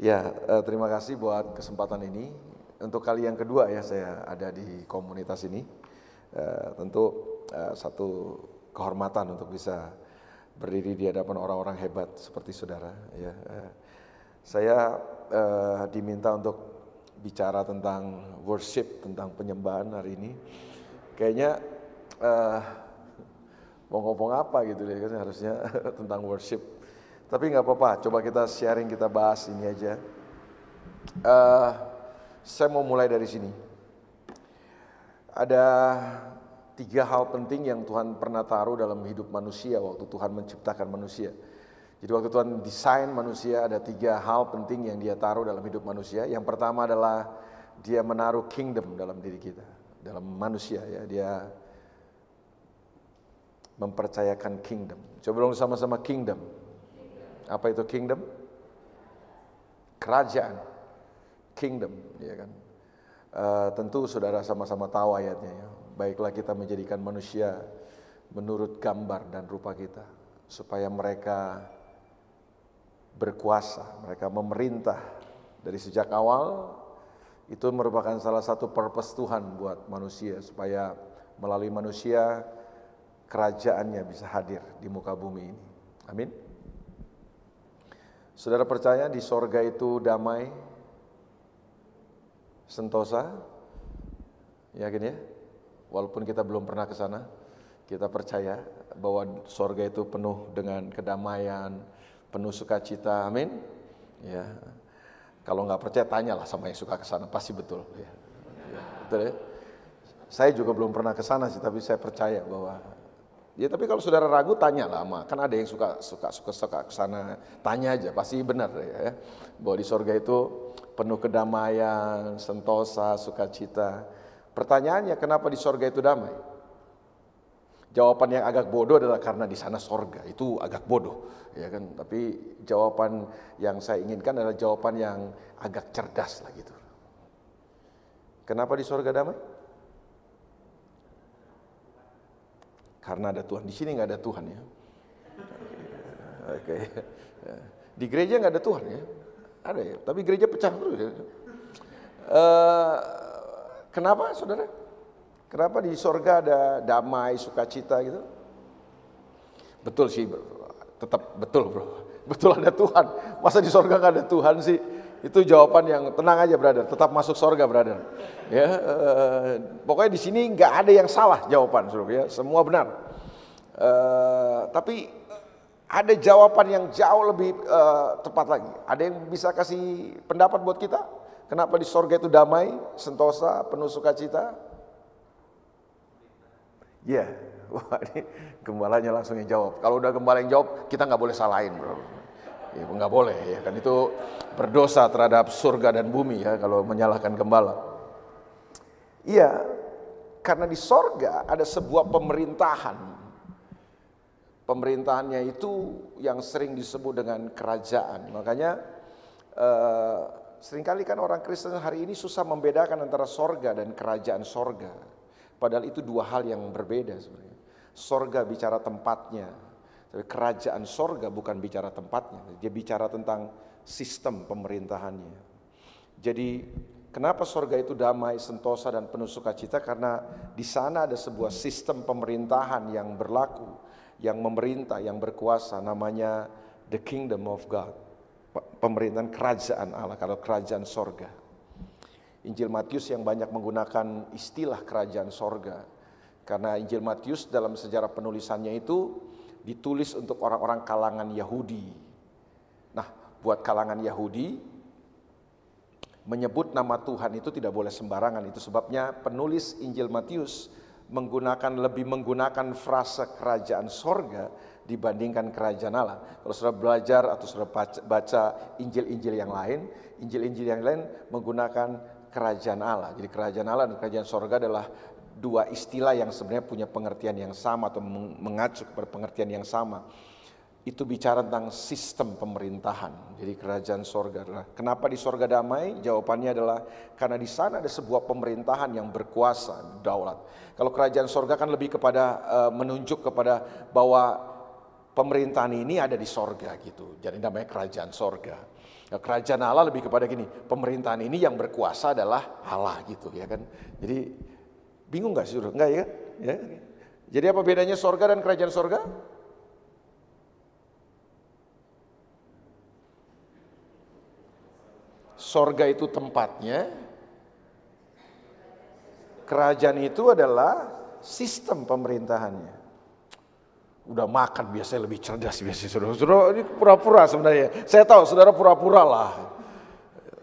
Ya, eh, terima kasih buat kesempatan ini. Untuk kali yang kedua ya saya ada di komunitas ini. Eh, tentu eh, satu kehormatan untuk bisa berdiri di hadapan orang-orang hebat seperti saudara. Ya, saya diminta untuk bicara tentang worship, tentang penyembahan hari ini. Kayaknya mau ngomong apa gitu ya harusnya tentang worship. Tapi nggak apa-apa, coba kita sharing, kita bahas ini aja. Uh, saya mau mulai dari sini. Ada tiga hal penting yang Tuhan pernah taruh dalam hidup manusia waktu Tuhan menciptakan manusia. Jadi waktu Tuhan desain manusia ada tiga hal penting yang dia taruh dalam hidup manusia. Yang pertama adalah dia menaruh kingdom dalam diri kita, dalam manusia ya. Dia mempercayakan kingdom. Coba dong sama-sama kingdom. Apa itu kingdom? Kerajaan. Kingdom, ya kan. Uh, tentu saudara sama-sama tahu ayatnya ya. Baiklah kita menjadikan manusia menurut gambar dan rupa kita supaya mereka berkuasa, mereka memerintah dari sejak awal itu merupakan salah satu purpose Tuhan buat manusia supaya melalui manusia kerajaannya bisa hadir di muka bumi ini. Amin. Saudara percaya di sorga itu damai, sentosa? Yakin ya? Walaupun kita belum pernah ke sana, kita percaya bahwa sorga itu penuh dengan kedamaian, penuh sukacita. Amin. Ya. Kalau nggak percaya tanyalah sama yang suka ke sana, pasti betul. Ya. ya. Betul ya? Saya juga belum pernah ke sana sih, tapi saya percaya bahwa Ya tapi kalau saudara ragu tanya lah sama, kan ada yang suka suka suka suka ke sana, tanya aja pasti benar ya. Bahwa di sorga itu penuh kedamaian, sentosa, sukacita. Pertanyaannya kenapa di sorga itu damai? Jawaban yang agak bodoh adalah karena di sana sorga itu agak bodoh, ya kan? Tapi jawaban yang saya inginkan adalah jawaban yang agak cerdas lah gitu. Kenapa di sorga damai? Karena ada Tuhan. Di sini nggak ada Tuhan ya. Oke. Di gereja nggak ada Tuhan ya. Ada ya. Tapi gereja pecah terus ya. Uh, kenapa saudara? Kenapa di sorga ada damai, sukacita gitu? Betul sih bro. Tetap betul bro. Betul ada Tuhan. Masa di sorga nggak ada Tuhan sih? Itu jawaban yang tenang aja brother, tetap masuk sorga brother. Ya, uh, pokoknya di sini nggak ada yang salah jawaban, ya, semua benar. Uh, tapi ada jawaban yang jauh lebih uh, tepat lagi. Ada yang bisa kasih pendapat buat kita? Kenapa di sorga itu damai, sentosa, penuh sukacita? Ya, yeah. gembalanya langsung yang jawab. Kalau udah gembala yang jawab, kita nggak boleh salahin, bro. Ya, nggak boleh ya kan itu berdosa terhadap surga dan bumi ya kalau menyalahkan gembala. Iya, karena di sorga ada sebuah pemerintahan. Pemerintahannya itu yang sering disebut dengan kerajaan. Makanya eh, sering kali kan orang Kristen hari ini susah membedakan antara sorga dan kerajaan sorga. Padahal itu dua hal yang berbeda sebenarnya. Sorga bicara tempatnya, tapi kerajaan sorga bukan bicara tempatnya, dia bicara tentang sistem pemerintahannya. Jadi kenapa sorga itu damai, sentosa dan penuh sukacita? Karena di sana ada sebuah sistem pemerintahan yang berlaku, yang memerintah, yang berkuasa, namanya the kingdom of God. Pemerintahan kerajaan Allah, kalau kerajaan sorga. Injil Matius yang banyak menggunakan istilah kerajaan sorga. Karena Injil Matius dalam sejarah penulisannya itu ditulis untuk orang-orang kalangan Yahudi. Nah, buat kalangan Yahudi menyebut nama Tuhan itu tidak boleh sembarangan. Itu sebabnya penulis Injil Matius menggunakan lebih menggunakan frasa kerajaan sorga dibandingkan kerajaan Allah. Kalau sudah belajar atau sudah baca Injil-Injil yang lain, Injil-Injil yang lain menggunakan kerajaan Allah. Jadi kerajaan Allah dan kerajaan sorga adalah dua istilah yang sebenarnya punya pengertian yang sama atau mengacu kepada pengertian yang sama. Itu bicara tentang sistem pemerintahan. Jadi kerajaan sorga adalah kenapa di sorga damai? Jawabannya adalah karena di sana ada sebuah pemerintahan yang berkuasa, daulat. Kalau kerajaan sorga kan lebih kepada uh, menunjuk kepada bahwa pemerintahan ini ada di sorga gitu. Jadi namanya kerajaan sorga. Nah, kerajaan Allah lebih kepada gini, pemerintahan ini yang berkuasa adalah Allah gitu ya kan. Jadi bingung gak sih sudah? Enggak ya? ya? Jadi apa bedanya sorga dan kerajaan sorga? Sorga itu tempatnya, kerajaan itu adalah sistem pemerintahannya udah makan biasanya lebih cerdas biasanya saudara. Saudara ini pura-pura sebenarnya. Saya tahu saudara pura-pura lah.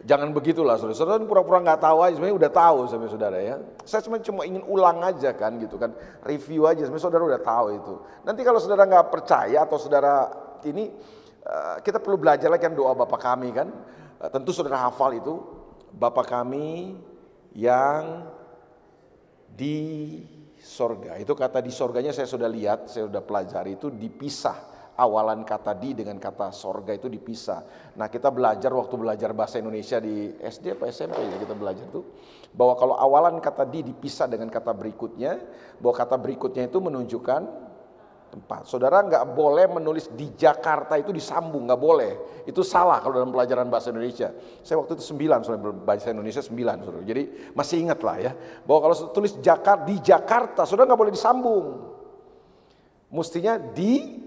Jangan begitulah saudara. Saudara pura-pura nggak tahu aja sebenarnya udah tahu sama saudara ya. Saya cuma cuma ingin ulang aja kan gitu kan. Review aja sebenarnya saudara udah tahu itu. Nanti kalau saudara nggak percaya atau saudara ini eh, kita perlu belajar lagi kan doa Bapak kami kan. Eh, tentu saudara hafal itu. Bapak kami yang di sorga. Itu kata di sorganya saya sudah lihat, saya sudah pelajari itu dipisah. Awalan kata di dengan kata sorga itu dipisah. Nah kita belajar waktu belajar bahasa Indonesia di SD apa SMP ya kita belajar tuh. Bahwa kalau awalan kata di dipisah dengan kata berikutnya. Bahwa kata berikutnya itu menunjukkan tempat. Saudara nggak boleh menulis di Jakarta itu disambung, nggak boleh. Itu salah kalau dalam pelajaran bahasa Indonesia. Saya waktu itu sembilan, soalnya bahasa Indonesia sembilan. Jadi masih ingat lah ya, bahwa kalau tulis Jakarta di Jakarta, saudara nggak boleh disambung. Mestinya di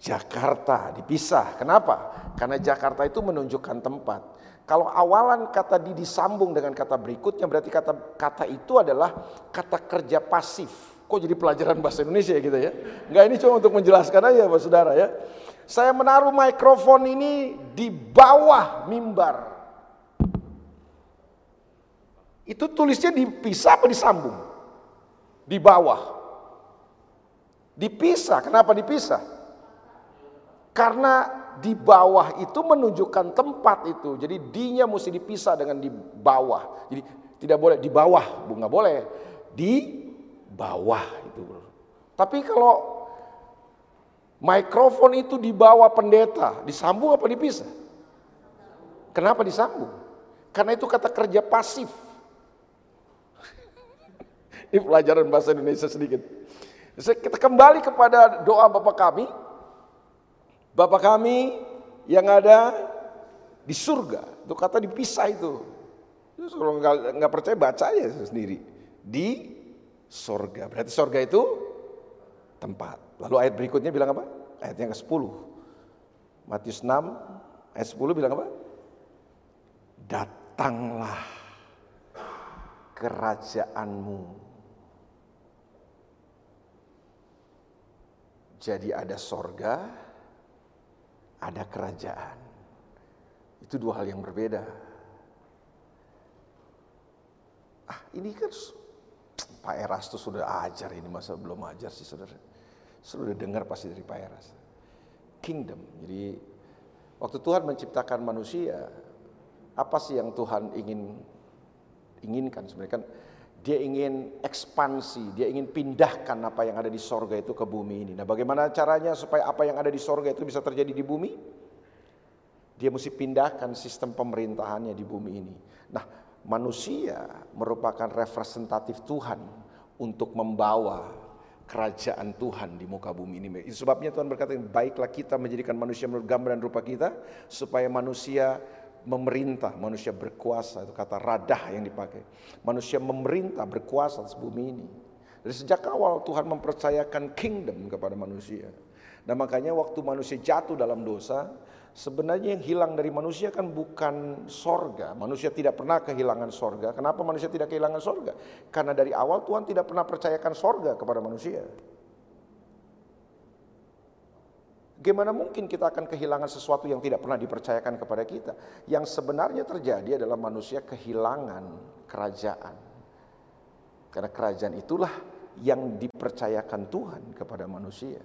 Jakarta dipisah. Kenapa? Karena Jakarta itu menunjukkan tempat. Kalau awalan kata di disambung dengan kata berikutnya berarti kata kata itu adalah kata kerja pasif. Kok jadi pelajaran bahasa Indonesia ya gitu ya? Enggak ini cuma untuk menjelaskan aja Pak Saudara ya. Saya menaruh mikrofon ini di bawah mimbar. Itu tulisnya dipisah apa disambung? Di bawah. Dipisah. Kenapa dipisah? Karena di bawah itu menunjukkan tempat itu. Jadi dinya mesti dipisah dengan di bawah. Jadi tidak boleh di bawah, bu nggak boleh. Di bawah itu. Tapi kalau mikrofon itu di bawah pendeta, disambung apa dipisah? Kenapa disambung? Karena itu kata kerja pasif. Ini pelajaran bahasa Indonesia sedikit. Kita kembali kepada doa Bapak kami. Bapak kami yang ada di surga. Itu kata dipisah itu. Kalau nggak percaya baca aja sendiri. Di sorga. Berarti sorga itu tempat. Lalu ayat berikutnya bilang apa? Ayat yang ke-10. Matius 6 ayat 10 bilang apa? Datanglah kerajaanmu. Jadi ada sorga, ada kerajaan. Itu dua hal yang berbeda. Ah, ini kan Pak Eras itu sudah ajar ini masa belum ajar sih saudara. Sudah dengar pasti dari Pak Eras. Kingdom. Jadi waktu Tuhan menciptakan manusia, apa sih yang Tuhan ingin inginkan sebenarnya kan dia ingin ekspansi, dia ingin pindahkan apa yang ada di sorga itu ke bumi ini. Nah bagaimana caranya supaya apa yang ada di sorga itu bisa terjadi di bumi? Dia mesti pindahkan sistem pemerintahannya di bumi ini. Nah manusia merupakan representatif Tuhan untuk membawa kerajaan Tuhan di muka bumi ini. Sebabnya Tuhan berkata, baiklah kita menjadikan manusia menurut gambar dan rupa kita, supaya manusia memerintah, manusia berkuasa, itu kata radah yang dipakai. Manusia memerintah, berkuasa atas bumi ini. Dari sejak awal Tuhan mempercayakan kingdom kepada manusia. Dan makanya waktu manusia jatuh dalam dosa, Sebenarnya yang hilang dari manusia kan bukan sorga. Manusia tidak pernah kehilangan sorga. Kenapa manusia tidak kehilangan sorga? Karena dari awal Tuhan tidak pernah percayakan sorga kepada manusia. Gimana mungkin kita akan kehilangan sesuatu yang tidak pernah dipercayakan kepada kita? Yang sebenarnya terjadi adalah manusia kehilangan kerajaan. Karena kerajaan itulah yang dipercayakan Tuhan kepada manusia.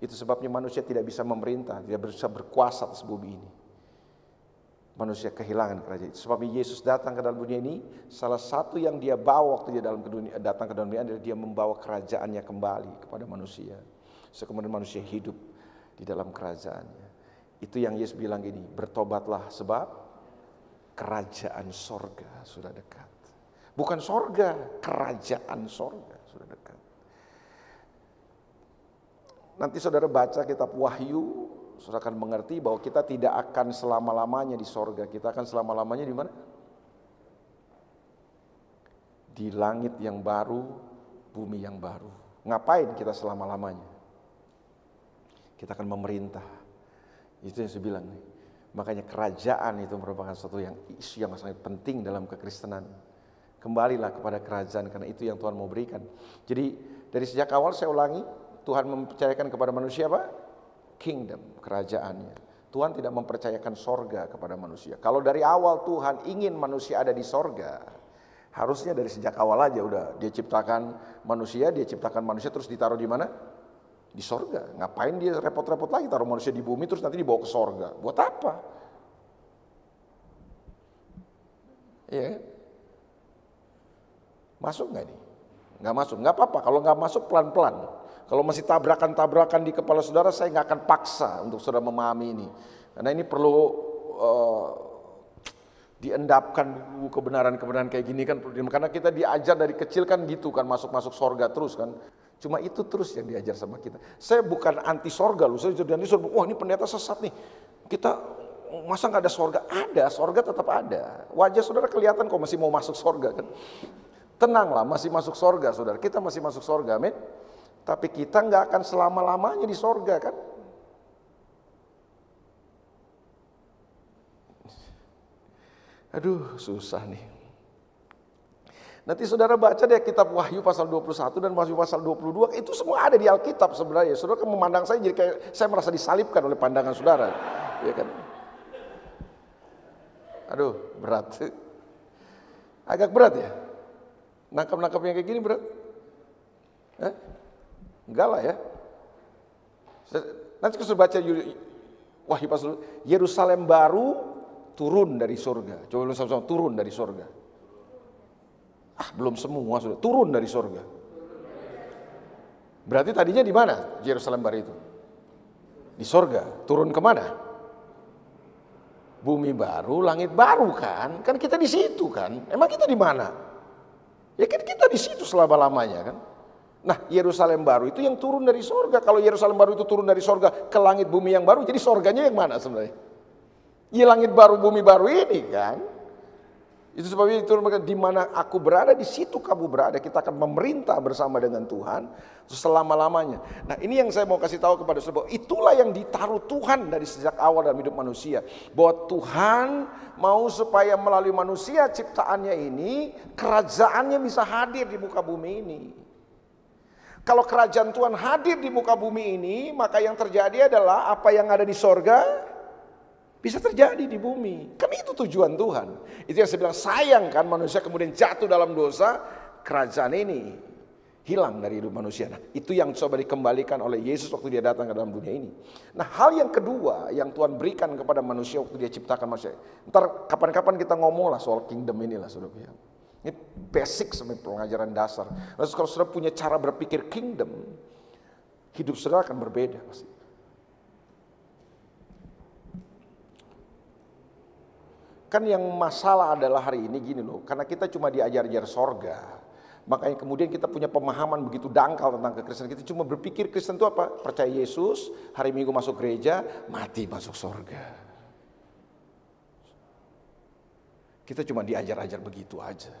Itu sebabnya manusia tidak bisa memerintah, tidak bisa berkuasa atas bumi ini. Manusia kehilangan kerajaan. Itu sebabnya Yesus datang ke dalam dunia ini, salah satu yang dia bawa waktu dia dalam dunia, datang ke dalam dunia adalah dia membawa kerajaannya kembali kepada manusia. So, kemudian manusia hidup di dalam kerajaannya. Itu yang Yesus bilang gini, bertobatlah sebab kerajaan sorga sudah dekat. Bukan sorga, kerajaan sorga sudah dekat. nanti saudara baca kitab Wahyu, saudara akan mengerti bahwa kita tidak akan selama-lamanya di sorga. Kita akan selama-lamanya di mana? Di langit yang baru, bumi yang baru. Ngapain kita selama-lamanya? Kita akan memerintah. Itu yang saya bilang nih. Makanya kerajaan itu merupakan satu yang isu yang sangat penting dalam kekristenan. Kembalilah kepada kerajaan karena itu yang Tuhan mau berikan. Jadi dari sejak awal saya ulangi, Tuhan mempercayakan kepada manusia apa? Kingdom, kerajaannya. Tuhan tidak mempercayakan sorga kepada manusia. Kalau dari awal Tuhan ingin manusia ada di sorga, harusnya dari sejak awal aja udah dia ciptakan manusia, dia ciptakan manusia terus ditaruh di mana? Di sorga. Ngapain dia repot-repot lagi taruh manusia di bumi terus nanti dibawa ke sorga? Buat apa? Iya. Masuk nggak nih? Nggak masuk. Nggak apa-apa. Kalau nggak masuk pelan-pelan. Kalau masih tabrakan-tabrakan di kepala saudara, saya nggak akan paksa untuk saudara memahami ini. Karena ini perlu uh, diendapkan dulu kebenaran-kebenaran kayak gini kan. Karena kita diajar dari kecil kan gitu kan, masuk-masuk sorga terus kan. Cuma itu terus yang diajar sama kita. Saya bukan anti sorga loh, saya jadi anti sorga. Wah ini pendeta sesat nih. Kita masa nggak ada sorga? Ada, sorga tetap ada. Wajah saudara kelihatan kok masih mau masuk sorga kan. Tenanglah, masih masuk sorga saudara. Kita masih masuk sorga, amin. Tapi kita nggak akan selama-lamanya di sorga kan. Aduh, susah nih. Nanti saudara baca deh kitab Wahyu pasal 21 dan Wahyu pasal 22, itu semua ada di Alkitab sebenarnya. Saudara kan memandang saya jadi kayak saya merasa disalibkan oleh pandangan saudara. Ya kan? Aduh, berat. Agak berat ya? Nangkap-nangkap yang kayak gini berat? Eh? Enggak lah ya. Nanti kita baca Wahyu pasal Yerusalem baru turun dari surga. Coba lu sama-sama turun dari surga. Ah, belum semua sudah turun dari surga. Berarti tadinya di mana Yerusalem baru itu? Di surga. Turun ke mana? Bumi baru, langit baru kan? Kan kita di situ kan? Emang kita di mana? Ya kan kita di situ selama-lamanya kan? Nah Yerusalem baru itu yang turun dari sorga. Kalau Yerusalem baru itu turun dari sorga ke langit bumi yang baru, jadi sorganya yang mana sebenarnya? Ya langit baru bumi baru ini kan. Itu sebabnya itu di mana aku berada di situ kamu berada kita akan memerintah bersama dengan Tuhan selama lamanya. Nah ini yang saya mau kasih tahu kepada saudara itulah yang ditaruh Tuhan dari sejak awal dalam hidup manusia bahwa Tuhan mau supaya melalui manusia ciptaannya ini kerajaannya bisa hadir di muka bumi ini. Kalau kerajaan Tuhan hadir di muka bumi ini, maka yang terjadi adalah apa yang ada di sorga bisa terjadi di bumi. Kan itu tujuan Tuhan. Itu yang saya bilang sayang kan manusia kemudian jatuh dalam dosa, kerajaan ini hilang dari hidup manusia. Nah, itu yang coba dikembalikan oleh Yesus waktu dia datang ke dalam dunia ini. Nah, hal yang kedua yang Tuhan berikan kepada manusia waktu dia ciptakan manusia. Ntar kapan-kapan kita ngomong lah soal kingdom inilah saudara. Ini basic sebagai pengajaran dasar. Lalu kalau saudara punya cara berpikir kingdom, hidup saudara akan berbeda pasti. Kan yang masalah adalah hari ini gini loh, karena kita cuma diajar-ajar sorga. Makanya kemudian kita punya pemahaman begitu dangkal tentang kekristenan. Kita cuma berpikir Kristen itu apa? Percaya Yesus, hari Minggu masuk gereja, mati masuk sorga. Kita cuma diajar-ajar begitu aja.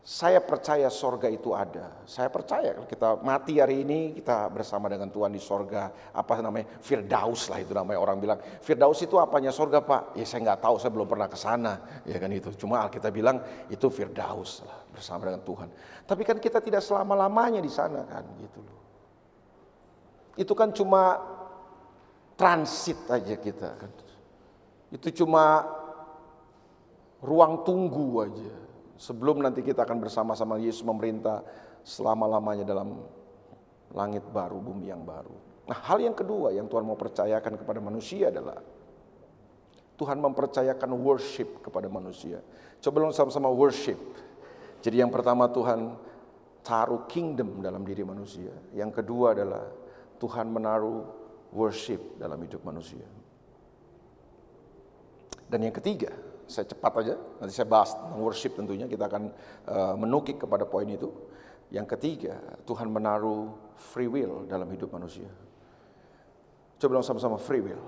Saya percaya sorga itu ada. Saya percaya kalau kita mati hari ini kita bersama dengan Tuhan di sorga. Apa namanya? Firdaus lah itu namanya orang bilang. Firdaus itu apanya sorga pak? Ya saya nggak tahu, saya belum pernah ke sana. Ya kan itu. Cuma Alkitab bilang itu Firdaus lah bersama dengan Tuhan. Tapi kan kita tidak selama-lamanya di sana kan gitu loh. Itu kan cuma transit aja kita kan. Itu cuma ruang tunggu aja Sebelum nanti kita akan bersama-sama Yesus memerintah selama-lamanya dalam langit baru, bumi yang baru. Nah, hal yang kedua yang Tuhan mau percayakan kepada manusia adalah Tuhan mempercayakan worship kepada manusia. Coba dong sama-sama worship. Jadi yang pertama Tuhan taruh kingdom dalam diri manusia. Yang kedua adalah Tuhan menaruh worship dalam hidup manusia. Dan yang ketiga, saya cepat aja, nanti saya bahas tentang worship tentunya, kita akan uh, menukik kepada poin itu. Yang ketiga, Tuhan menaruh free will dalam hidup manusia. Coba bilang sama-sama free will.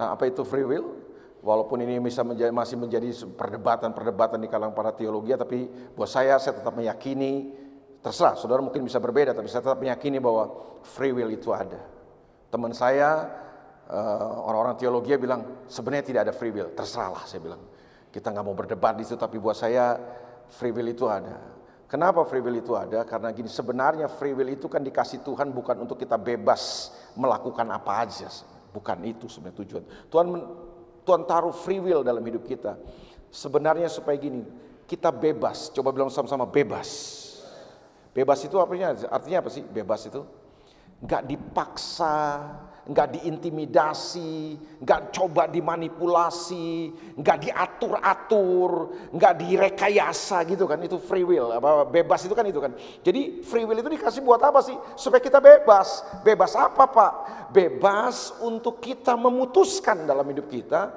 Nah, apa itu free will? Walaupun ini bisa menjadi, masih menjadi perdebatan-perdebatan di kalangan para teologi, tapi buat saya saya tetap meyakini, terserah, saudara mungkin bisa berbeda, tapi saya tetap meyakini bahwa free will itu ada. Teman saya, eh, orang-orang teologi bilang sebenarnya tidak ada free will, terserahlah saya bilang. Kita nggak mau berdebat di situ, tapi buat saya free will itu ada. Kenapa free will itu ada? Karena gini, sebenarnya free will itu kan dikasih Tuhan bukan untuk kita bebas melakukan apa aja. Bukan itu sebenarnya tujuan. Tuhan Tuhan taruh free will dalam hidup kita. Sebenarnya supaya gini, kita bebas. Coba bilang sama-sama bebas. Bebas itu artinya artinya apa sih? Bebas itu nggak dipaksa, nggak diintimidasi, nggak coba dimanipulasi, nggak diatur-atur, nggak direkayasa gitu kan itu free will. Apa bebas itu kan itu kan. Jadi free will itu dikasih buat apa sih? Supaya kita bebas. Bebas apa pak? Bebas untuk kita memutuskan dalam hidup kita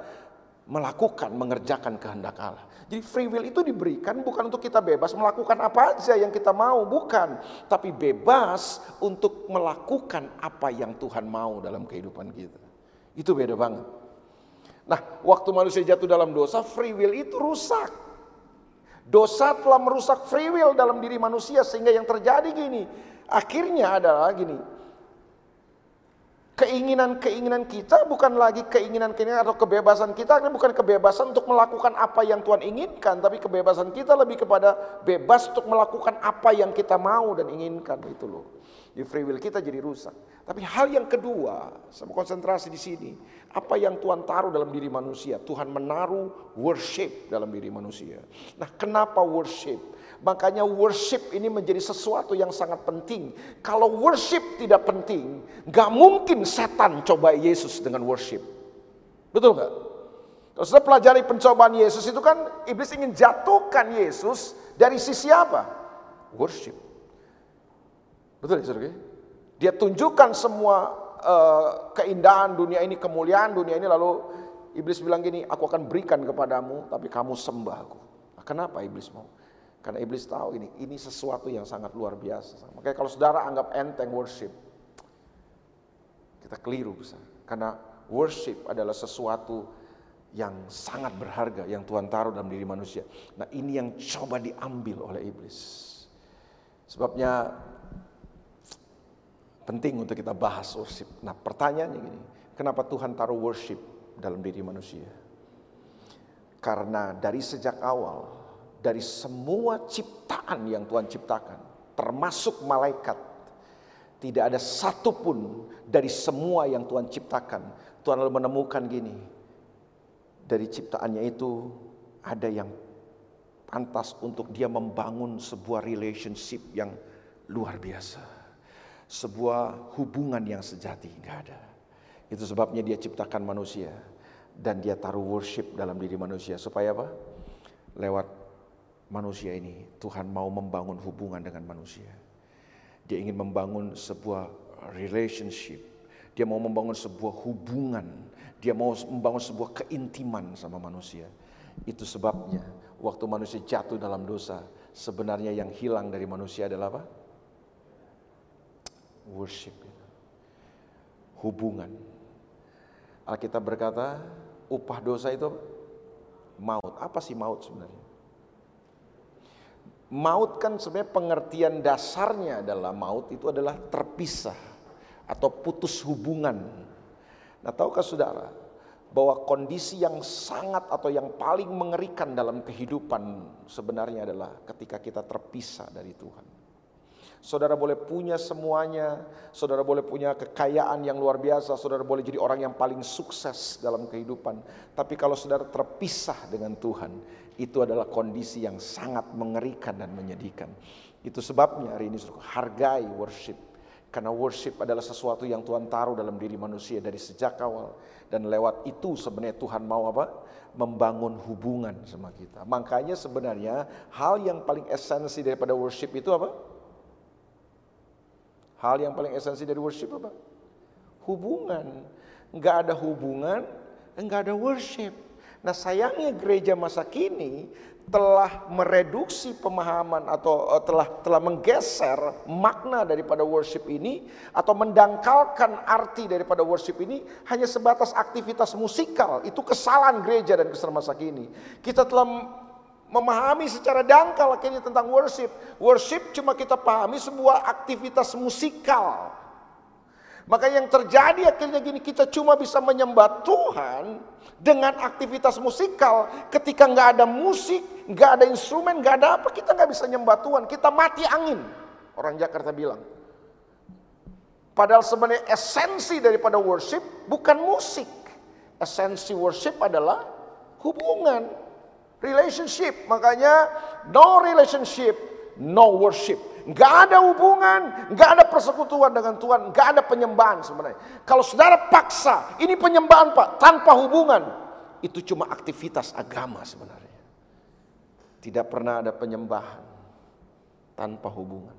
melakukan, mengerjakan kehendak Allah. Jadi free will itu diberikan bukan untuk kita bebas melakukan apa aja yang kita mau, bukan. Tapi bebas untuk melakukan apa yang Tuhan mau dalam kehidupan kita. Itu beda banget. Nah, waktu manusia jatuh dalam dosa, free will itu rusak. Dosa telah merusak free will dalam diri manusia sehingga yang terjadi gini. Akhirnya adalah gini, Keinginan-keinginan kita bukan lagi keinginan-keinginan atau kebebasan kita, ini bukan kebebasan untuk melakukan apa yang Tuhan inginkan, tapi kebebasan kita lebih kepada bebas untuk melakukan apa yang kita mau dan inginkan itu loh. Di free will kita jadi rusak. Tapi hal yang kedua, sama konsentrasi di sini, apa yang Tuhan taruh dalam diri manusia? Tuhan menaruh worship dalam diri manusia. Nah, kenapa worship? Makanya worship ini menjadi sesuatu yang sangat penting. Kalau worship tidak penting, gak mungkin setan coba Yesus dengan worship. Betul gak? Kalau sudah pelajari pencobaan Yesus itu kan iblis ingin jatuhkan Yesus dari sisi apa? Worship. Betul ya saudara? Dia tunjukkan semua uh, keindahan dunia ini, kemuliaan dunia ini lalu iblis bilang gini, aku akan berikan kepadamu tapi kamu sembah aku. Nah, kenapa iblis mau? Karena iblis tahu ini, ini sesuatu yang sangat luar biasa. Makanya kalau saudara anggap enteng worship, kita keliru besar. Karena worship adalah sesuatu yang sangat berharga yang Tuhan taruh dalam diri manusia. Nah ini yang coba diambil oleh iblis. Sebabnya penting untuk kita bahas worship. Nah pertanyaannya gini, kenapa Tuhan taruh worship dalam diri manusia? Karena dari sejak awal dari semua ciptaan yang Tuhan ciptakan, termasuk malaikat, tidak ada satupun dari semua yang Tuhan ciptakan. Tuhan lalu menemukan gini, dari ciptaannya itu ada yang pantas untuk dia membangun sebuah relationship yang luar biasa. Sebuah hubungan yang sejati, enggak ada. Itu sebabnya dia ciptakan manusia dan dia taruh worship dalam diri manusia supaya apa? Lewat manusia ini. Tuhan mau membangun hubungan dengan manusia. Dia ingin membangun sebuah relationship. Dia mau membangun sebuah hubungan. Dia mau membangun sebuah keintiman sama manusia. Itu sebabnya waktu manusia jatuh dalam dosa, sebenarnya yang hilang dari manusia adalah apa? Worship. Hubungan. Alkitab berkata, upah dosa itu maut. Apa sih maut sebenarnya? Maut kan sebenarnya pengertian dasarnya adalah maut itu adalah terpisah atau putus hubungan. Nah, tahukah saudara bahwa kondisi yang sangat atau yang paling mengerikan dalam kehidupan sebenarnya adalah ketika kita terpisah dari Tuhan. Saudara boleh punya semuanya, saudara boleh punya kekayaan yang luar biasa, saudara boleh jadi orang yang paling sukses dalam kehidupan. Tapi kalau saudara terpisah dengan Tuhan, itu adalah kondisi yang sangat mengerikan dan menyedihkan. Itu sebabnya hari ini hargai worship. Karena worship adalah sesuatu yang Tuhan taruh dalam diri manusia dari sejak awal. Dan lewat itu sebenarnya Tuhan mau apa? Membangun hubungan sama kita. Makanya sebenarnya hal yang paling esensi daripada worship itu apa? Hal yang paling esensi dari worship apa? Hubungan. Enggak ada hubungan, enggak ada worship. Nah sayangnya gereja masa kini telah mereduksi pemahaman atau uh, telah telah menggeser makna daripada worship ini atau mendangkalkan arti daripada worship ini hanya sebatas aktivitas musikal. Itu kesalahan gereja dan kesalahan masa kini. Kita telah memahami secara dangkal akhirnya tentang worship. Worship cuma kita pahami sebuah aktivitas musikal. Maka yang terjadi akhirnya gini kita cuma bisa menyembah Tuhan dengan aktivitas musikal ketika nggak ada musik, nggak ada instrumen, nggak ada apa kita nggak bisa nyembah Tuhan. Kita mati angin. Orang Jakarta bilang. Padahal sebenarnya esensi daripada worship bukan musik. Esensi worship adalah hubungan, relationship. Makanya no relationship, no worship. Gak ada hubungan, gak ada persekutuan dengan Tuhan, gak ada penyembahan sebenarnya. Kalau saudara paksa, ini penyembahan pak, tanpa hubungan, itu cuma aktivitas agama sebenarnya. Tidak pernah ada penyembahan tanpa hubungan.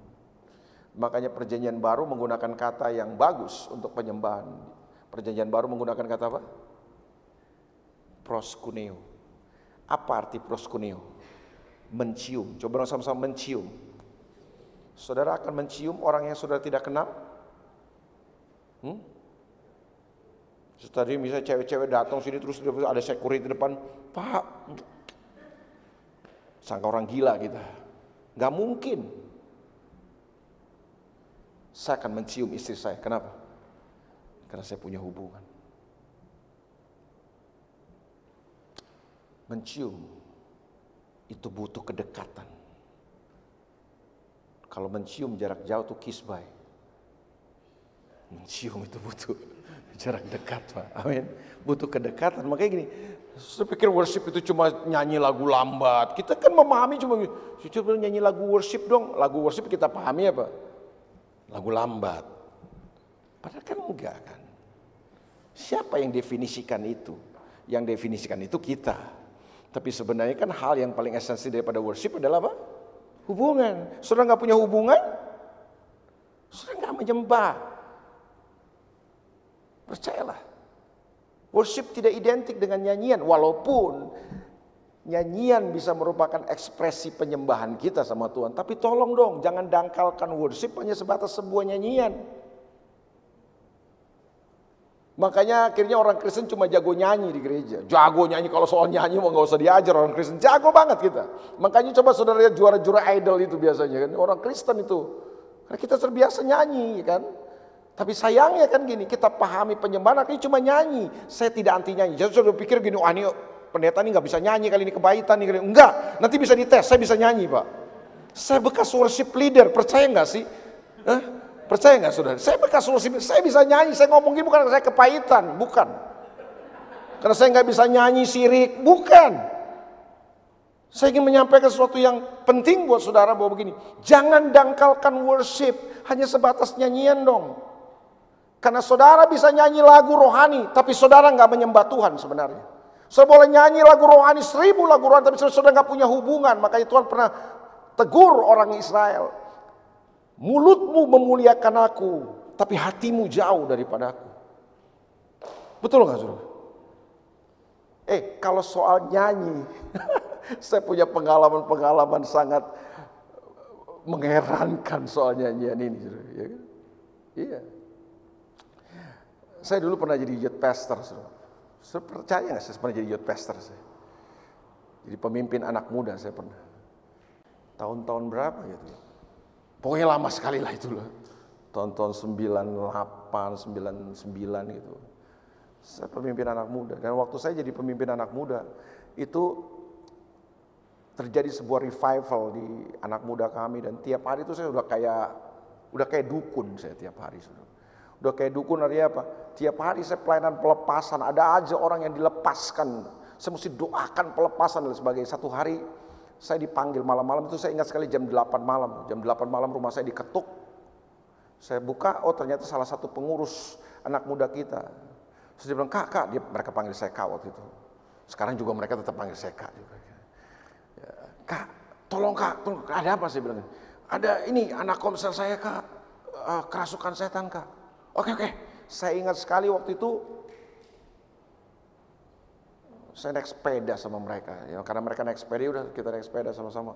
Makanya perjanjian baru menggunakan kata yang bagus untuk penyembahan. Perjanjian baru menggunakan kata apa? Proskuneo. Apa arti proskuneo? Mencium. Coba sama-sama mencium Saudara akan mencium orang yang saudara tidak kenal? Hmm? Tadi misalnya cewek-cewek datang sini terus ada security depan, Pak, sangka orang gila kita. Gak mungkin. Saya akan mencium istri saya. Kenapa? Karena saya punya hubungan. Mencium itu butuh kedekatan. Kalau mencium jarak jauh tuh kiss by. Mencium itu butuh jarak dekat Pak. Amin. Butuh kedekatan. Makanya gini, saya pikir worship itu cuma nyanyi lagu lambat. Kita kan memahami cuma, coba nyanyi lagu worship dong. Lagu worship kita pahami apa? Lagu lambat. Padahal kan enggak kan. Siapa yang definisikan itu? Yang definisikan itu kita. Tapi sebenarnya kan hal yang paling esensi daripada worship adalah apa? hubungan. Saudara nggak punya hubungan, saudara nggak menyembah. Percayalah. Worship tidak identik dengan nyanyian, walaupun nyanyian bisa merupakan ekspresi penyembahan kita sama Tuhan. Tapi tolong dong, jangan dangkalkan worship hanya sebatas sebuah nyanyian. Makanya akhirnya orang Kristen cuma jago nyanyi di gereja. Jago nyanyi kalau soal nyanyi mau nggak usah diajar orang Kristen. Jago banget kita. Makanya coba saudara lihat juara-juara idol itu biasanya kan. Orang Kristen itu. Karena kita terbiasa nyanyi kan. Tapi sayangnya kan gini, kita pahami penyembahan akhirnya cuma nyanyi. Saya tidak anti nyanyi. Jadi saudara pikir gini, wah ini pendeta ini nggak bisa nyanyi kali ini kebaikan nih. Kali ini. Enggak, nanti bisa dites. Saya bisa nyanyi pak. Saya bekas worship leader, percaya nggak sih? Hah? Percaya nggak saudara? Saya bekas solusi, saya bisa nyanyi, saya ngomongin bukan karena saya kepahitan, bukan. Karena saya nggak bisa nyanyi sirik, bukan. Saya ingin menyampaikan sesuatu yang penting buat saudara bahwa begini. Jangan dangkalkan worship hanya sebatas nyanyian dong. Karena saudara bisa nyanyi lagu rohani, tapi saudara nggak menyembah Tuhan sebenarnya. Saudara boleh nyanyi lagu rohani, seribu lagu rohani, tapi saudara nggak punya hubungan. Makanya Tuhan pernah tegur orang Israel. Mulutmu memuliakan aku, tapi hatimu jauh daripada aku. Betul nggak saudara? Eh, kalau soal nyanyi, saya punya pengalaman-pengalaman sangat mengherankan soal nyanyian ini. Ya? Iya. Saya dulu pernah jadi youth pastor. Saudara. Saudara percaya nggak saya pernah jadi youth pastor? Saya? Jadi pemimpin anak muda saya pernah. Tahun-tahun berapa gitu. Pokoknya lama sekali lah itu loh. Tahun-tahun 98, 99 gitu. Saya pemimpin anak muda. Dan waktu saya jadi pemimpin anak muda, itu terjadi sebuah revival di anak muda kami. Dan tiap hari itu saya udah kayak udah kayak dukun saya tiap hari. Sudah. Udah kayak dukun artinya apa? Tiap hari saya pelayanan pelepasan. Ada aja orang yang dilepaskan. Saya mesti doakan pelepasan dan sebagainya. Satu hari saya dipanggil malam-malam itu saya ingat sekali jam 8 malam. Jam 8 malam rumah saya diketuk. Saya buka, oh ternyata salah satu pengurus anak muda kita. Terus dia bilang, kak, kak, dia, mereka panggil saya kak waktu itu. Sekarang juga mereka tetap panggil saya kak. Ya, kak, tolong kak, tolong, ada apa saya bilang. Ada ini anak komsel saya kak, uh, kerasukan setan kak. Oke oke, saya ingat sekali waktu itu saya naik sepeda sama mereka. Ya, karena mereka naik sepeda, ya udah kita naik sepeda sama-sama.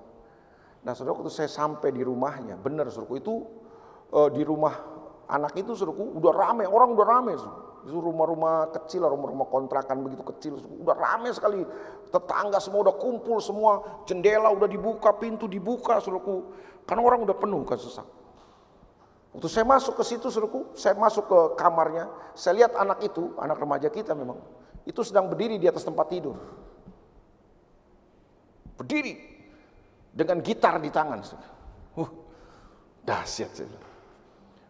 Nah saudara waktu saya sampai di rumahnya, benar suruhku itu uh, di rumah anak itu suruhku udah rame, orang udah rame. Itu rumah-rumah kecil, rumah-rumah kontrakan begitu kecil, udah rame sekali. Tetangga semua udah kumpul semua, jendela udah dibuka, pintu dibuka suruhku. Karena orang udah penuh kan sesak. Waktu saya masuk ke situ suruhku, saya masuk ke kamarnya, saya lihat anak itu, anak remaja kita memang, itu sedang berdiri di atas tempat tidur. Berdiri dengan gitar di tangan. Uh, dahsyat.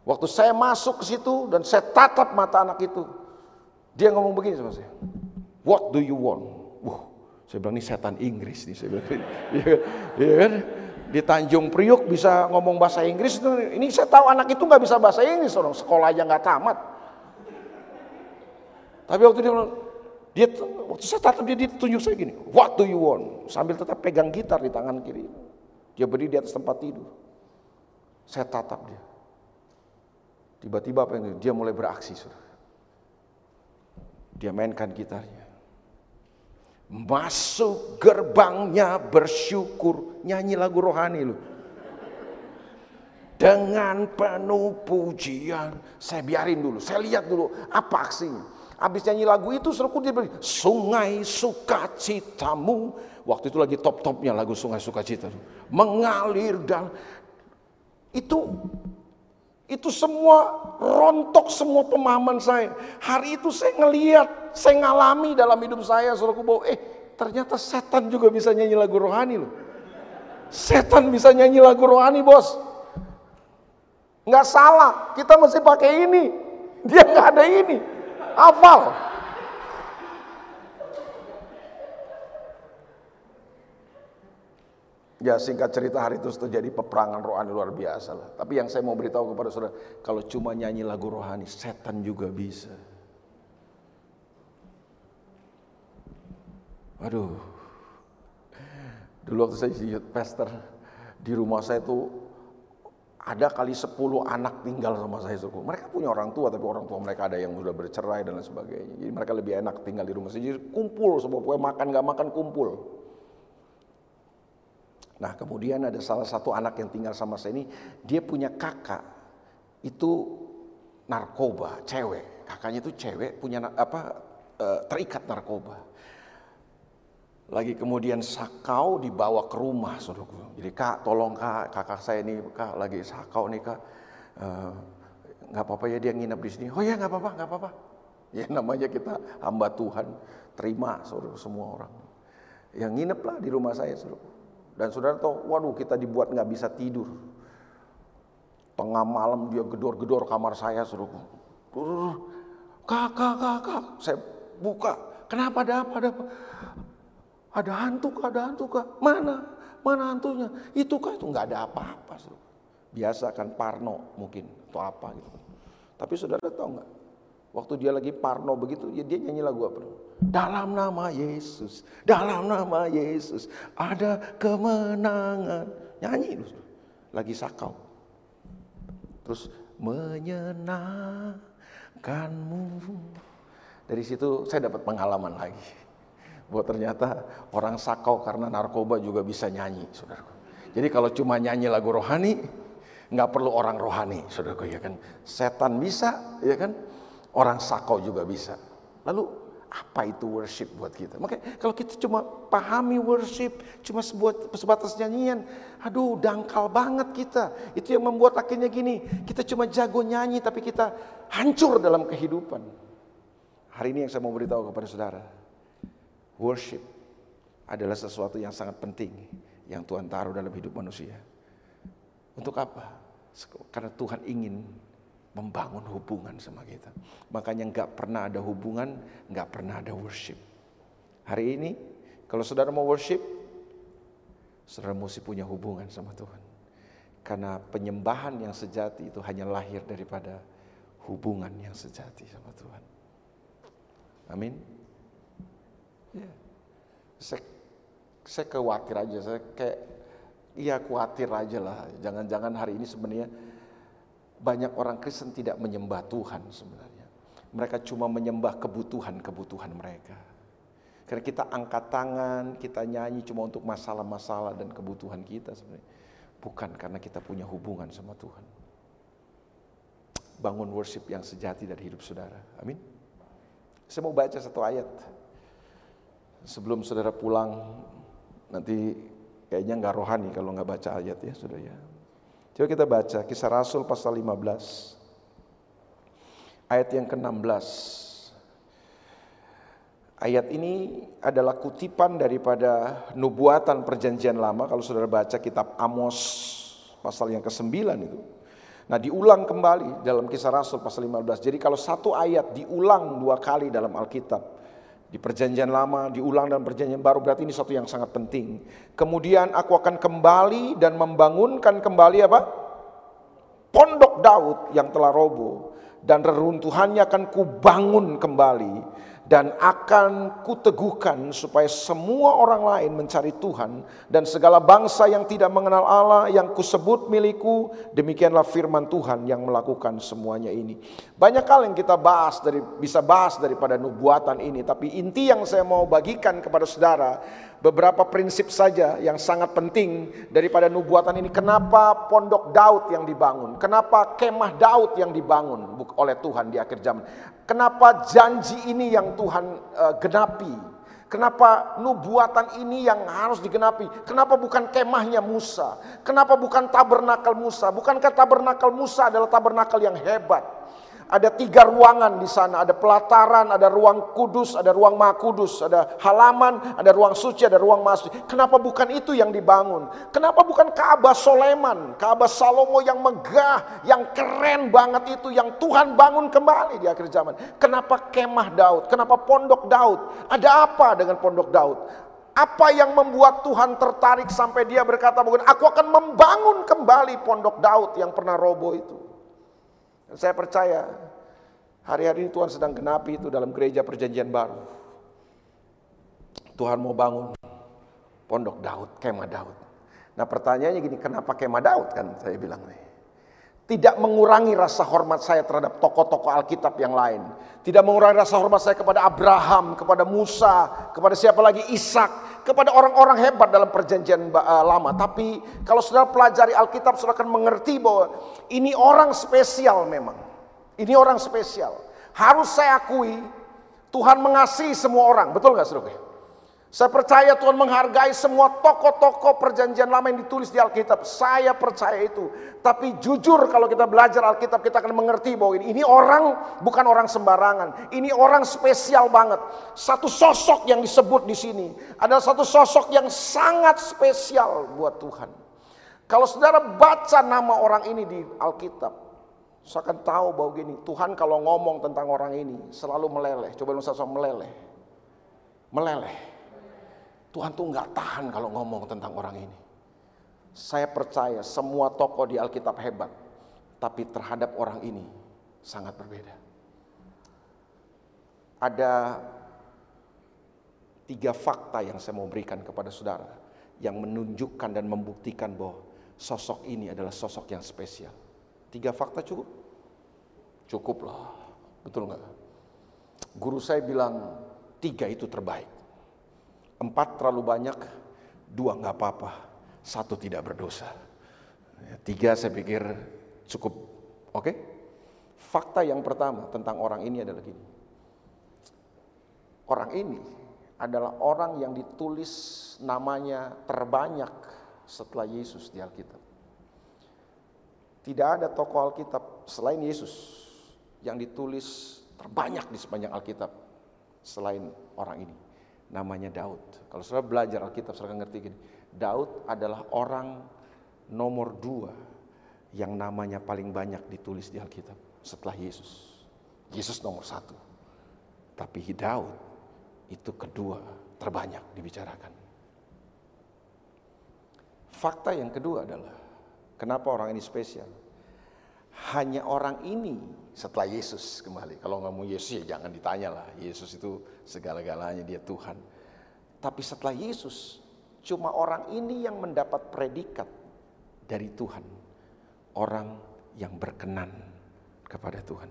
Waktu saya masuk ke situ dan saya tatap mata anak itu, dia ngomong begini sama saya. What do you want? Wah, saya bilang ini setan Inggris nih, saya bilang. Kan? di Tanjung Priuk bisa ngomong bahasa Inggris. Ini saya tahu anak itu nggak bisa bahasa Inggris, orang sekolah aja nggak tamat. Tapi waktu dia dia waktu saya tatap dia, dia tunjuk saya gini, what do you want? Sambil tetap pegang gitar di tangan kiri. Dia berdiri di atas tempat tidur. Saya tatap dia. Tiba-tiba apa yang dia mulai beraksi, sudah. Dia mainkan gitarnya. Masuk gerbangnya bersyukur. Nyanyi lagu rohani lu. Dengan penuh pujian. Saya biarin dulu. Saya lihat dulu apa aksinya. Habis nyanyi lagu itu seruku dia bilang, sungai sukacitamu. Waktu itu lagi top-topnya lagu sungai sukacita. Mengalir dan itu itu semua rontok semua pemahaman saya. Hari itu saya ngeliat, saya ngalami dalam hidup saya. Saudaraku bahwa eh ternyata setan juga bisa nyanyi lagu rohani loh. Setan bisa nyanyi lagu rohani bos. Nggak salah, kita mesti pakai ini. Dia nggak ada ini. Hafal. Ya singkat cerita hari itu terjadi peperangan rohani luar biasa lah. Tapi yang saya mau beritahu kepada saudara, kalau cuma nyanyi lagu rohani, setan juga bisa. Aduh, dulu waktu saya jadi pastor, di rumah saya tuh ada kali 10 anak tinggal sama saya suku. Mereka punya orang tua, tapi orang tua mereka ada yang sudah bercerai dan lain sebagainya. Jadi mereka lebih enak tinggal di rumah saya. Jadi kumpul semua, pokoknya makan gak makan kumpul. Nah kemudian ada salah satu anak yang tinggal sama saya ini, dia punya kakak itu narkoba, cewek. Kakaknya itu cewek punya apa eh, terikat narkoba. Lagi kemudian sakau dibawa ke rumah, saudaraku. Jadi kak, tolong kak, kakak saya ini kak lagi sakau nih kak. Eh, nggak uh, apa-apa ya dia nginep di sini. Oh ya nggak apa-apa, nggak apa-apa. Ya namanya kita hamba Tuhan, terima saudara semua orang. Yang nginep lah di rumah saya, saudara. Dan saudara tahu, waduh kita dibuat nggak bisa tidur. Tengah malam dia gedor-gedor kamar saya, suruh Kak, kak, kak, kak. Saya buka. Kenapa ada apa? Ada apa? Ada hantu kak, ada hantu kak. Mana? Mana hantunya? Itu kak, itu nggak ada apa-apa. Biasa kan Parno mungkin atau apa gitu. Tapi saudara tahu nggak? Waktu dia lagi Parno begitu, ya dia nyanyi lagu apa? Dalam nama Yesus, dalam nama Yesus ada kemenangan. Nyanyi lu. Lagi sakau. Terus menyenangkanmu. Dari situ saya dapat pengalaman lagi. Bahwa ternyata orang sakau karena narkoba juga bisa nyanyi, saudara. Jadi kalau cuma nyanyi lagu rohani, nggak perlu orang rohani, saudara ya kan. Setan bisa, ya kan. Orang sakau juga bisa. Lalu apa itu worship buat kita? Makanya kalau kita cuma pahami worship, cuma sebuah sebatas nyanyian, aduh dangkal banget kita. Itu yang membuat akhirnya gini, kita cuma jago nyanyi tapi kita hancur dalam kehidupan. Hari ini yang saya mau beritahu kepada saudara, worship adalah sesuatu yang sangat penting yang Tuhan taruh dalam hidup manusia. Untuk apa? Karena Tuhan ingin membangun hubungan sama kita. Makanya nggak pernah ada hubungan, nggak pernah ada worship. Hari ini, kalau saudara mau worship, saudara mesti punya hubungan sama Tuhan. Karena penyembahan yang sejati itu hanya lahir daripada hubungan yang sejati sama Tuhan. Amin. Ya. Saya, saya khawatir aja, saya kayak, iya khawatir aja lah. Jangan-jangan hari ini sebenarnya banyak orang Kristen tidak menyembah Tuhan sebenarnya. Mereka cuma menyembah kebutuhan-kebutuhan mereka. Karena kita angkat tangan, kita nyanyi cuma untuk masalah-masalah dan kebutuhan kita sebenarnya. Bukan karena kita punya hubungan sama Tuhan. Bangun worship yang sejati dari hidup saudara. Amin. Saya mau baca satu ayat. Sebelum saudara pulang, nanti kayaknya nggak rohani kalau nggak baca ayat ya saudara ya. Coba kita baca kisah Rasul pasal 15. Ayat yang ke-16. Ayat ini adalah kutipan daripada nubuatan perjanjian lama. Kalau saudara baca kitab Amos pasal yang ke-9 itu. Nah diulang kembali dalam kisah Rasul pasal 15. Jadi kalau satu ayat diulang dua kali dalam Alkitab. Di perjanjian lama, diulang dalam perjanjian baru. Berarti ini satu yang sangat penting. Kemudian aku akan kembali dan membangunkan kembali apa? Pondok Daud yang telah roboh. Dan reruntuhannya akan kubangun kembali dan akan kuteguhkan supaya semua orang lain mencari Tuhan dan segala bangsa yang tidak mengenal Allah yang kusebut milikku demikianlah firman Tuhan yang melakukan semuanya ini. Banyak hal yang kita bahas dari bisa bahas daripada nubuatan ini tapi inti yang saya mau bagikan kepada saudara beberapa prinsip saja yang sangat penting daripada nubuatan ini. Kenapa pondok Daud yang dibangun? Kenapa kemah Daud yang dibangun oleh Tuhan di akhir zaman? Kenapa janji ini yang Tuhan uh, genapi? Kenapa nubuatan ini yang harus digenapi? Kenapa bukan kemahnya Musa? Kenapa bukan tabernakel Musa? Bukankah tabernakel Musa adalah tabernakel yang hebat? Ada tiga ruangan di sana, ada pelataran, ada ruang kudus, ada ruang maha kudus, ada halaman, ada ruang suci, ada ruang masjid. Kenapa bukan itu yang dibangun? Kenapa bukan Ka'bah Soleman, Ka'bah Salomo yang megah, yang keren banget itu, yang Tuhan bangun kembali di akhir zaman? Kenapa kemah Daud? Kenapa pondok Daud? Ada apa dengan pondok Daud? Apa yang membuat Tuhan tertarik sampai dia berkata, aku akan membangun kembali pondok Daud yang pernah roboh itu. Saya percaya hari-hari ini Tuhan sedang genapi itu dalam gereja perjanjian baru. Tuhan mau bangun pondok Daud, kemah Daud. Nah pertanyaannya gini, kenapa kemah Daud kan saya bilang nih. Tidak mengurangi rasa hormat saya terhadap tokoh-tokoh Alkitab yang lain. Tidak mengurangi rasa hormat saya kepada Abraham, kepada Musa, kepada siapa lagi Ishak, kepada orang-orang hebat dalam perjanjian uh, lama. Tapi kalau saudara pelajari Alkitab, saudara akan mengerti bahwa ini orang spesial memang. Ini orang spesial. Harus saya akui, Tuhan mengasihi semua orang. Betul nggak saudara? Saya percaya Tuhan menghargai semua tokoh-tokoh perjanjian lama yang ditulis di Alkitab. Saya percaya itu. Tapi jujur kalau kita belajar Alkitab kita akan mengerti bahwa ini, ini orang bukan orang sembarangan. Ini orang spesial banget. Satu sosok yang disebut di sini adalah satu sosok yang sangat spesial buat Tuhan. Kalau saudara baca nama orang ini di Alkitab, saya akan tahu bahwa gini, Tuhan kalau ngomong tentang orang ini selalu meleleh. Coba lu meleleh. Meleleh Tuhan tuh nggak tahan kalau ngomong tentang orang ini. Saya percaya semua tokoh di Alkitab hebat, tapi terhadap orang ini sangat berbeda. Ada tiga fakta yang saya mau berikan kepada saudara yang menunjukkan dan membuktikan bahwa sosok ini adalah sosok yang spesial. Tiga fakta cukup? Cukup lah, betul nggak? Guru saya bilang tiga itu terbaik. Empat terlalu banyak, dua nggak apa-apa, satu tidak berdosa. Tiga saya pikir cukup. Oke? Okay? Fakta yang pertama tentang orang ini adalah gini. Orang ini adalah orang yang ditulis namanya terbanyak setelah Yesus di Alkitab. Tidak ada tokoh Alkitab selain Yesus yang ditulis terbanyak di sepanjang Alkitab selain orang ini namanya Daud. Kalau saudara belajar Alkitab, saudara ngerti gini. Daud adalah orang nomor dua yang namanya paling banyak ditulis di Alkitab setelah Yesus. Yesus nomor satu. Tapi Daud itu kedua terbanyak dibicarakan. Fakta yang kedua adalah kenapa orang ini spesial? Hanya orang ini setelah Yesus kembali. Kalau ngomong Yesus ya jangan ditanya lah. Yesus itu segala-galanya dia Tuhan. Tapi setelah Yesus, cuma orang ini yang mendapat predikat dari Tuhan. Orang yang berkenan kepada Tuhan.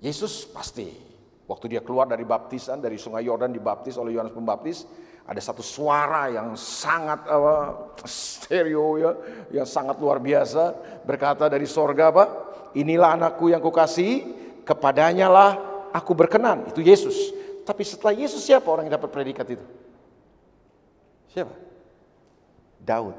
Yesus pasti Waktu dia keluar dari baptisan, dari sungai Yordan dibaptis oleh Yohanes Pembaptis, ada satu suara yang sangat uh, stereo ya, yang sangat luar biasa berkata dari sorga apa? Inilah anakku yang kukasih, kepadanya lah aku berkenan. Itu Yesus. Tapi setelah Yesus siapa orang yang dapat predikat itu? Siapa? Daud.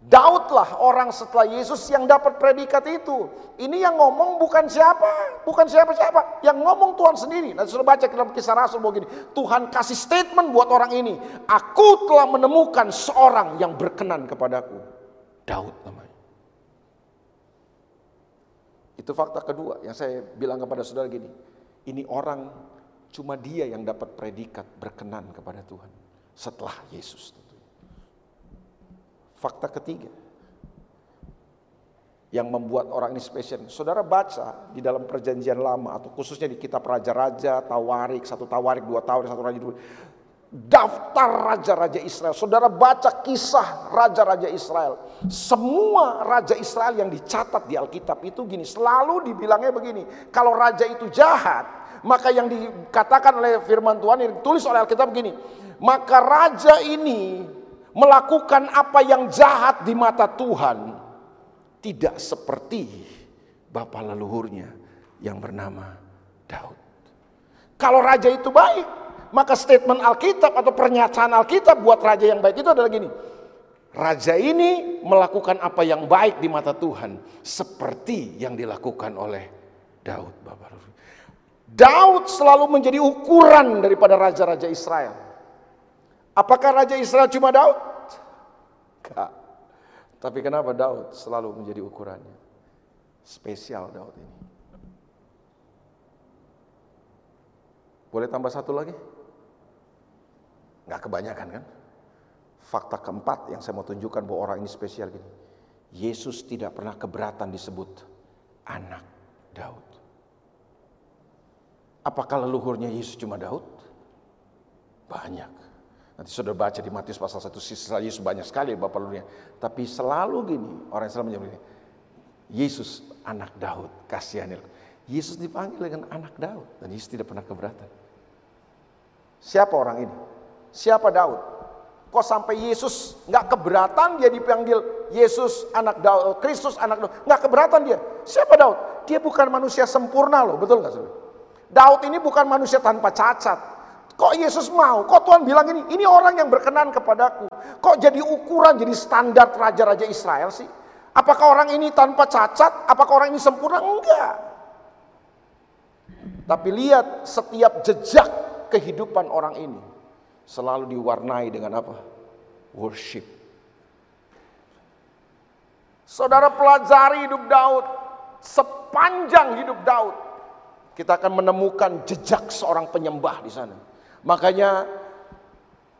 Daudlah orang setelah Yesus yang dapat predikat itu. Ini yang ngomong bukan siapa, bukan siapa-siapa. Yang ngomong Tuhan sendiri. Nanti sudah baca dalam kisah Rasul begini. Tuhan kasih statement buat orang ini. Aku telah menemukan seorang yang berkenan kepadaku. Daud namanya. Itu fakta kedua yang saya bilang kepada saudara gini. Ini orang cuma dia yang dapat predikat berkenan kepada Tuhan. Setelah Yesus. Fakta ketiga yang membuat orang ini spesial. Saudara baca di dalam perjanjian lama atau khususnya di kitab Raja-Raja, Tawarik, satu Tawarik, dua Tawarik, satu Raja, dua. Daftar Raja-Raja Israel. Saudara baca kisah Raja-Raja Israel. Semua Raja Israel yang dicatat di Alkitab itu gini. Selalu dibilangnya begini. Kalau Raja itu jahat, maka yang dikatakan oleh firman Tuhan yang ditulis oleh Alkitab begini. Maka Raja ini melakukan apa yang jahat di mata Tuhan tidak seperti bapa leluhurnya yang bernama Daud. Kalau raja itu baik, maka statement Alkitab atau pernyataan Alkitab buat raja yang baik itu adalah gini. Raja ini melakukan apa yang baik di mata Tuhan seperti yang dilakukan oleh Daud. Bapak Daud selalu menjadi ukuran daripada raja-raja Israel. Apakah Raja Israel cuma Daud? Enggak. Tapi kenapa Daud selalu menjadi ukurannya? Spesial Daud ini. Boleh tambah satu lagi? Enggak kebanyakan kan? Fakta keempat yang saya mau tunjukkan bahwa orang ini spesial gini. Yesus tidak pernah keberatan disebut anak Daud. Apakah leluhurnya Yesus cuma Daud? Banyak. Nanti sudah baca di Matius pasal 1 sisa Yesus banyak sekali Bapak Lunia. Tapi selalu gini orang Islam menyebut Yesus anak Daud, kasihanil. Yesus dipanggil dengan anak Daud dan Yesus tidak pernah keberatan. Siapa orang ini? Siapa Daud? Kok sampai Yesus nggak keberatan dia dipanggil Yesus anak Daud, Kristus anak Daud, nggak keberatan dia. Siapa Daud? Dia bukan manusia sempurna loh, betul nggak saudara? Daud ini bukan manusia tanpa cacat. Kok Yesus mau? Kok Tuhan bilang ini? Ini orang yang berkenan kepadaku. Kok jadi ukuran, jadi standar raja-raja Israel sih? Apakah orang ini tanpa cacat? Apakah orang ini sempurna? Enggak. Tapi lihat setiap jejak kehidupan orang ini selalu diwarnai dengan apa? Worship. Saudara pelajari hidup Daud, sepanjang hidup Daud, kita akan menemukan jejak seorang penyembah di sana. Makanya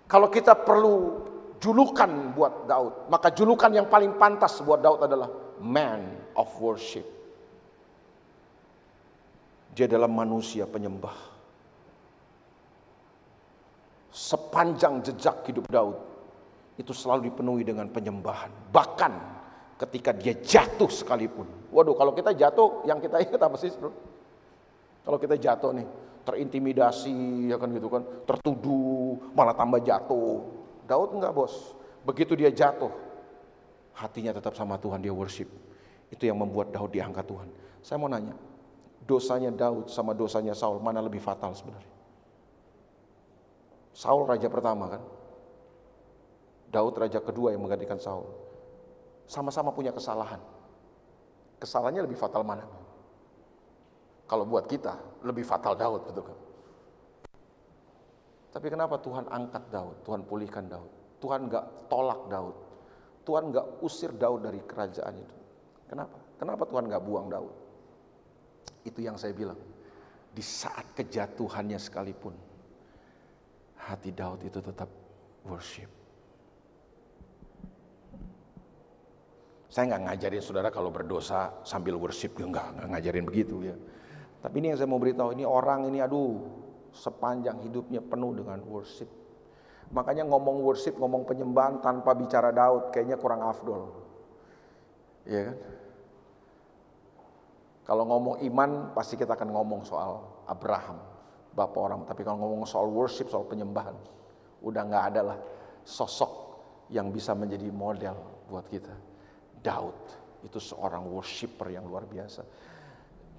kalau kita perlu julukan buat Daud, maka julukan yang paling pantas buat Daud adalah man of worship. Dia adalah manusia penyembah. Sepanjang jejak hidup Daud itu selalu dipenuhi dengan penyembahan. Bahkan ketika dia jatuh sekalipun. Waduh, kalau kita jatuh, yang kita ingat apa sih? Kalau kita jatuh nih, terintimidasi ya kan gitu kan, tertuduh, malah tambah jatuh. Daud enggak bos, begitu dia jatuh, hatinya tetap sama Tuhan, dia worship. Itu yang membuat Daud diangkat Tuhan. Saya mau nanya, dosanya Daud sama dosanya Saul mana lebih fatal sebenarnya? Saul raja pertama kan, Daud raja kedua yang menggantikan Saul. Sama-sama punya kesalahan. Kesalahannya lebih fatal mana? Kalau buat kita lebih fatal Daud betul kan? Tapi kenapa Tuhan angkat Daud, Tuhan pulihkan Daud, Tuhan nggak tolak Daud, Tuhan nggak usir Daud dari kerajaan itu. Kenapa? Kenapa Tuhan nggak buang Daud? Itu yang saya bilang. Di saat kejatuhannya sekalipun, hati Daud itu tetap worship. Saya nggak ngajarin saudara kalau berdosa sambil worship, enggak, nggak ngajarin begitu ya. Tapi ini yang saya mau beritahu, ini orang ini aduh sepanjang hidupnya penuh dengan worship. Makanya ngomong worship, ngomong penyembahan tanpa bicara Daud kayaknya kurang afdol. Iya kan? Kalau ngomong iman pasti kita akan ngomong soal Abraham, bapak orang. Tapi kalau ngomong soal worship, soal penyembahan, udah nggak ada lah sosok yang bisa menjadi model buat kita. Daud itu seorang worshiper yang luar biasa.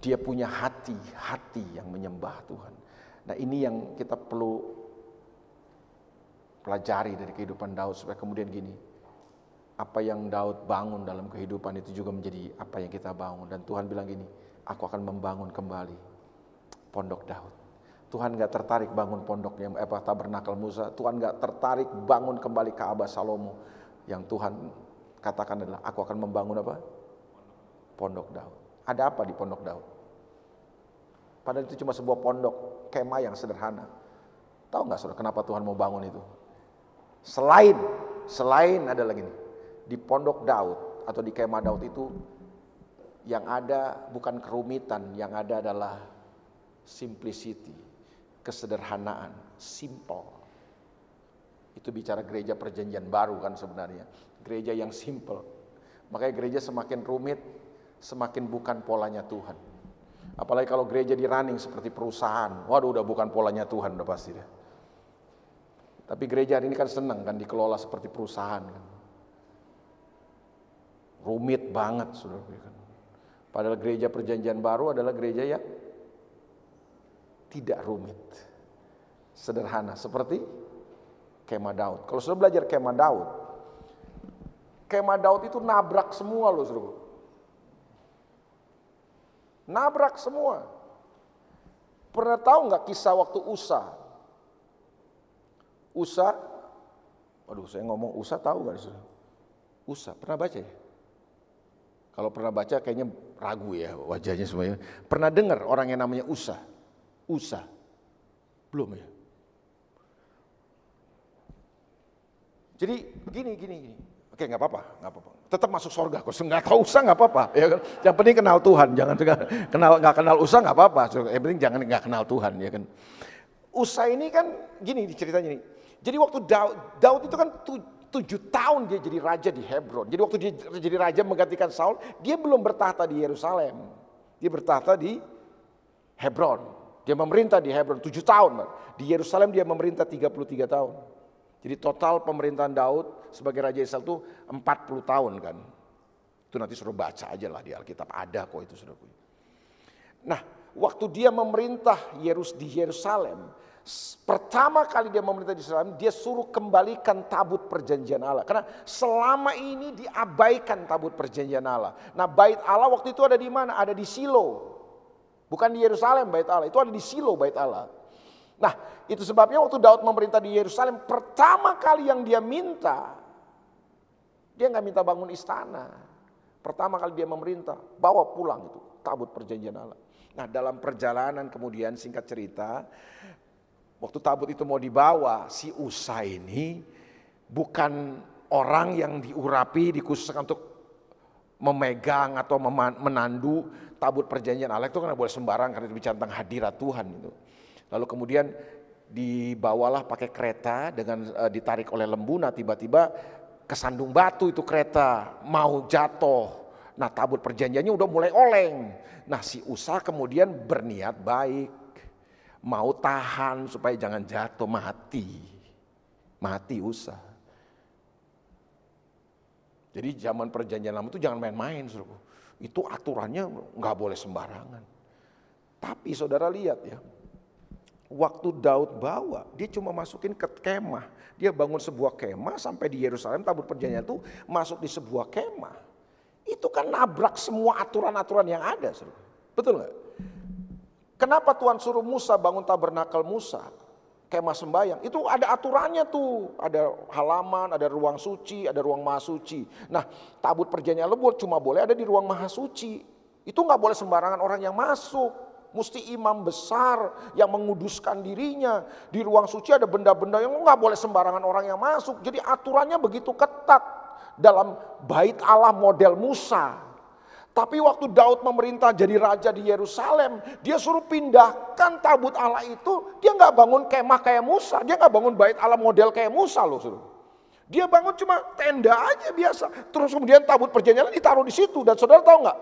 Dia punya hati, hati yang menyembah Tuhan. Nah ini yang kita perlu pelajari dari kehidupan Daud supaya kemudian gini, apa yang Daud bangun dalam kehidupan itu juga menjadi apa yang kita bangun. Dan Tuhan bilang gini, aku akan membangun kembali pondok Daud. Tuhan gak tertarik bangun pondok yang apa tabernakel Musa. Tuhan gak tertarik bangun kembali Ka'bah Salomo. Yang Tuhan katakan adalah aku akan membangun apa? Pondok Daud. Ada apa di pondok Daud? Padahal itu cuma sebuah pondok, kemah yang sederhana. Tahu nggak saudara kenapa Tuhan mau bangun itu? Selain, selain ada lagi nih, di pondok Daud atau di kemah Daud itu yang ada bukan kerumitan, yang ada adalah simplicity, kesederhanaan, simple. Itu bicara gereja perjanjian baru kan sebenarnya. Gereja yang simple. Makanya gereja semakin rumit, semakin bukan polanya Tuhan. Apalagi kalau gereja di running seperti perusahaan. Waduh udah bukan polanya Tuhan udah pasti deh. Tapi gereja ini kan senang kan dikelola seperti perusahaan kan. Rumit banget saudara. Padahal gereja perjanjian baru adalah gereja yang tidak rumit. Sederhana seperti kemah Daud. Kalau sudah belajar kemah Daud, kemah Daud itu nabrak semua loh saudara. Nabrak semua. Pernah tahu nggak kisah waktu Usa? Usa, waduh saya ngomong Usa tahu nggak? Usa, pernah baca ya? Kalau pernah baca kayaknya ragu ya wajahnya semuanya. Pernah dengar orang yang namanya Usa? Usa? Belum ya? Jadi gini, gini, gini. Oke nggak apa-apa, nggak apa-apa. Tetap masuk surga. Kok nggak tahu usah nggak apa-apa. Ya kan? Yang penting kenal Tuhan. Jangan kenal nggak kenal usah nggak apa-apa. Yang penting jangan nggak kenal Tuhan ya kan. Usa ini kan gini ceritanya ini. Jadi waktu Daud, Daud itu kan tujuh tahun dia jadi raja di Hebron. Jadi waktu dia jadi raja menggantikan Saul, dia belum bertahta di Yerusalem. Dia bertahta di Hebron. Dia memerintah di Hebron tujuh tahun. Di Yerusalem dia memerintah 33 tahun. Jadi total pemerintahan Daud sebagai Raja Israel itu 40 tahun kan. Itu nanti suruh baca aja lah di Alkitab. Ada kok itu sudah punya. Nah waktu dia memerintah Yerus di Yerusalem. Pertama kali dia memerintah di Yerusalem, dia suruh kembalikan tabut perjanjian Allah. Karena selama ini diabaikan tabut perjanjian Allah. Nah bait Allah waktu itu ada di mana? Ada di Silo. Bukan di Yerusalem bait Allah, itu ada di Silo bait Allah. Nah, itu sebabnya waktu Daud memerintah di Yerusalem, pertama kali yang dia minta, dia nggak minta bangun istana. Pertama kali dia memerintah, bawa pulang itu tabut perjanjian Allah. Nah, dalam perjalanan kemudian singkat cerita, waktu tabut itu mau dibawa, si Usa ini bukan orang yang diurapi, dikhususkan untuk memegang atau menandu tabut perjanjian Allah itu kan boleh sembarang karena itu bicara hadirat Tuhan itu. Lalu kemudian dibawalah pakai kereta dengan uh, ditarik oleh lembuna tiba-tiba kesandung batu itu kereta mau jatuh. Nah tabut perjanjiannya udah mulai oleng. Nah si Usa kemudian berniat baik. Mau tahan supaya jangan jatuh mati. Mati Usa. Jadi zaman perjanjian lama itu jangan main-main. Itu aturannya nggak boleh sembarangan. Tapi saudara lihat ya, waktu Daud bawa, dia cuma masukin ke kemah. Dia bangun sebuah kemah sampai di Yerusalem, tabut perjanjian itu masuk di sebuah kemah. Itu kan nabrak semua aturan-aturan yang ada. Betul nggak? Kenapa Tuhan suruh Musa bangun tabernakel Musa? Kemah sembayang. Itu ada aturannya tuh. Ada halaman, ada ruang suci, ada ruang maha suci. Nah tabut perjanjian lebur cuma boleh ada di ruang maha suci. Itu nggak boleh sembarangan orang yang masuk. Mesti imam besar yang menguduskan dirinya. Di ruang suci ada benda-benda yang nggak boleh sembarangan orang yang masuk. Jadi aturannya begitu ketat dalam bait Allah model Musa. Tapi waktu Daud memerintah jadi raja di Yerusalem, dia suruh pindahkan tabut Allah itu, dia nggak bangun kemah kayak Musa, dia nggak bangun bait Allah model kayak Musa loh suruh. Dia bangun cuma tenda aja biasa. Terus kemudian tabut perjanjian ditaruh di situ dan saudara tahu nggak?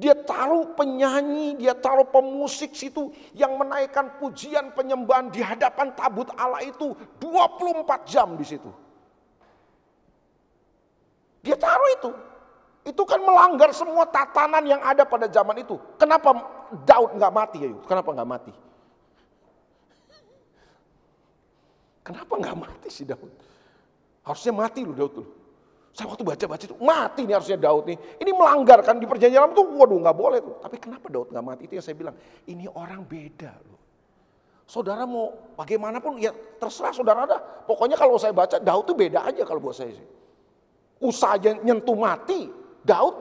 Dia taruh penyanyi, dia taruh pemusik situ yang menaikkan pujian penyembahan di hadapan tabut Allah itu 24 jam di situ. Dia taruh itu. Itu kan melanggar semua tatanan yang ada pada zaman itu. Kenapa Daud nggak mati ya? Kenapa nggak mati? Kenapa nggak mati si Daud? Harusnya mati loh Daud tuh. Saya waktu baca-baca itu mati nih harusnya Daud nih. Ini melanggar kan di perjanjian lama tuh waduh nggak boleh tuh. Tapi kenapa Daud nggak mati itu yang saya bilang. Ini orang beda loh. Saudara mau bagaimanapun ya terserah saudara ada. Pokoknya kalau saya baca Daud tuh beda aja kalau buat saya sih. Usaha nyentuh mati. Daud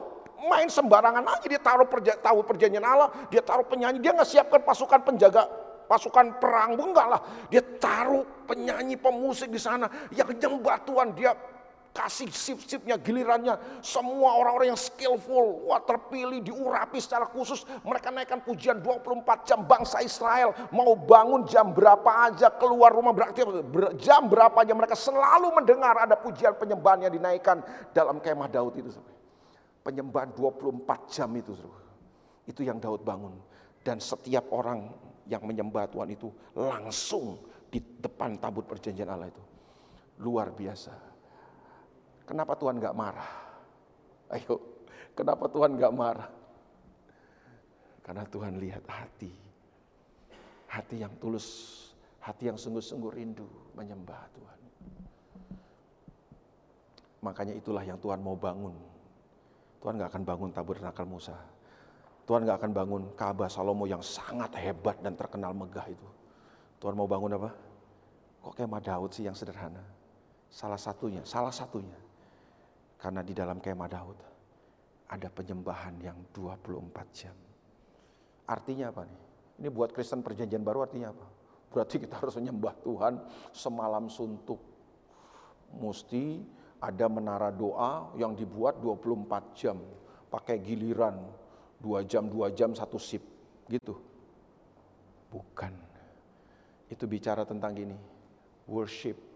main sembarangan aja dia taruh perja, tahu perjanjian Allah, dia taruh penyanyi, dia nggak siapkan pasukan penjaga pasukan perang enggak lah. Dia taruh penyanyi pemusik di sana yang nyembah Tuhan, dia kasih sip-sipnya, gilirannya semua orang-orang yang skillful, wah terpilih, diurapi secara khusus. Mereka naikkan pujian 24 jam bangsa Israel. Mau bangun jam berapa aja, keluar rumah berarti jam berapa aja mereka selalu mendengar ada pujian penyembahan yang dinaikkan dalam kemah Daud itu. Penyembahan 24 jam itu. Itu yang Daud bangun. Dan setiap orang yang menyembah Tuhan itu langsung di depan tabut perjanjian Allah itu. Luar biasa. Kenapa Tuhan gak marah? Ayo, kenapa Tuhan gak marah? Karena Tuhan lihat hati. Hati yang tulus, hati yang sungguh-sungguh rindu menyembah Tuhan. Makanya itulah yang Tuhan mau bangun. Tuhan gak akan bangun tabur nakal Musa. Tuhan gak akan bangun Ka'bah Salomo yang sangat hebat dan terkenal megah itu. Tuhan mau bangun apa? Kok kayak Daud sih yang sederhana? Salah satunya, salah satunya karena di dalam kemah Daud ada penyembahan yang 24 jam. Artinya apa nih? Ini buat Kristen perjanjian baru artinya apa? Berarti kita harus menyembah Tuhan semalam suntuk. Mesti ada menara doa yang dibuat 24 jam. Pakai giliran, 2 jam, 2 jam, satu sip. Gitu. Bukan. Itu bicara tentang gini. Worship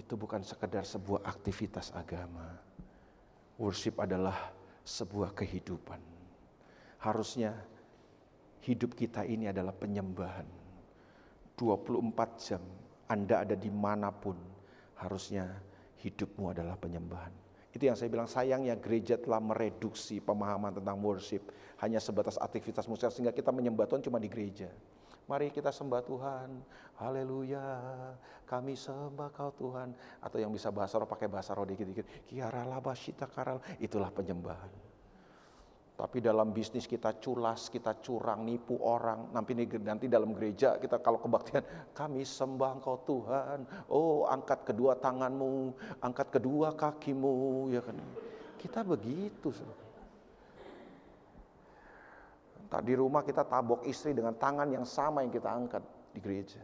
itu bukan sekedar sebuah aktivitas agama. Worship adalah sebuah kehidupan. Harusnya hidup kita ini adalah penyembahan. 24 jam Anda ada di mana pun, harusnya hidupmu adalah penyembahan. Itu yang saya bilang sayangnya gereja telah mereduksi pemahaman tentang worship hanya sebatas aktivitas musik sehingga kita menyembah Tuhan cuma di gereja. Mari kita sembah Tuhan. Haleluya. Kami sembah kau Tuhan. Atau yang bisa bahasa roh pakai bahasa roh dikit-dikit. Kiara labashita karal. Itulah penyembahan. Tapi dalam bisnis kita culas, kita curang, nipu orang. Nanti nanti dalam gereja kita kalau kebaktian, kami sembah Engkau Tuhan. Oh, angkat kedua tanganmu, angkat kedua kakimu, ya kan. Kita begitu. Saudara. Tak di rumah kita tabok istri dengan tangan yang sama yang kita angkat di gereja.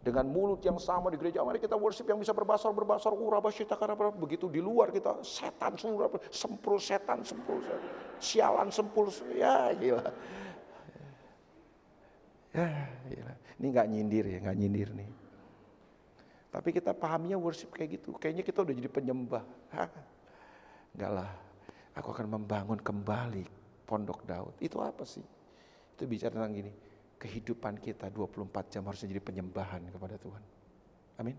Dengan mulut yang sama di gereja, mari kita worship yang bisa berbasar, berbasar, urabasyita, karena begitu di luar kita setan semua, sempul setan, sempul sialan sempul, ya gila. Ya gila. Ini nggak nyindir ya, nggak nyindir nih. Tapi kita pahaminya worship kayak gitu, kayaknya kita udah jadi penyembah. Enggak lah, aku akan membangun kembali pondok Daud. Itu apa sih? Itu bicara tentang gini, kehidupan kita 24 jam harusnya jadi penyembahan kepada Tuhan. Amin.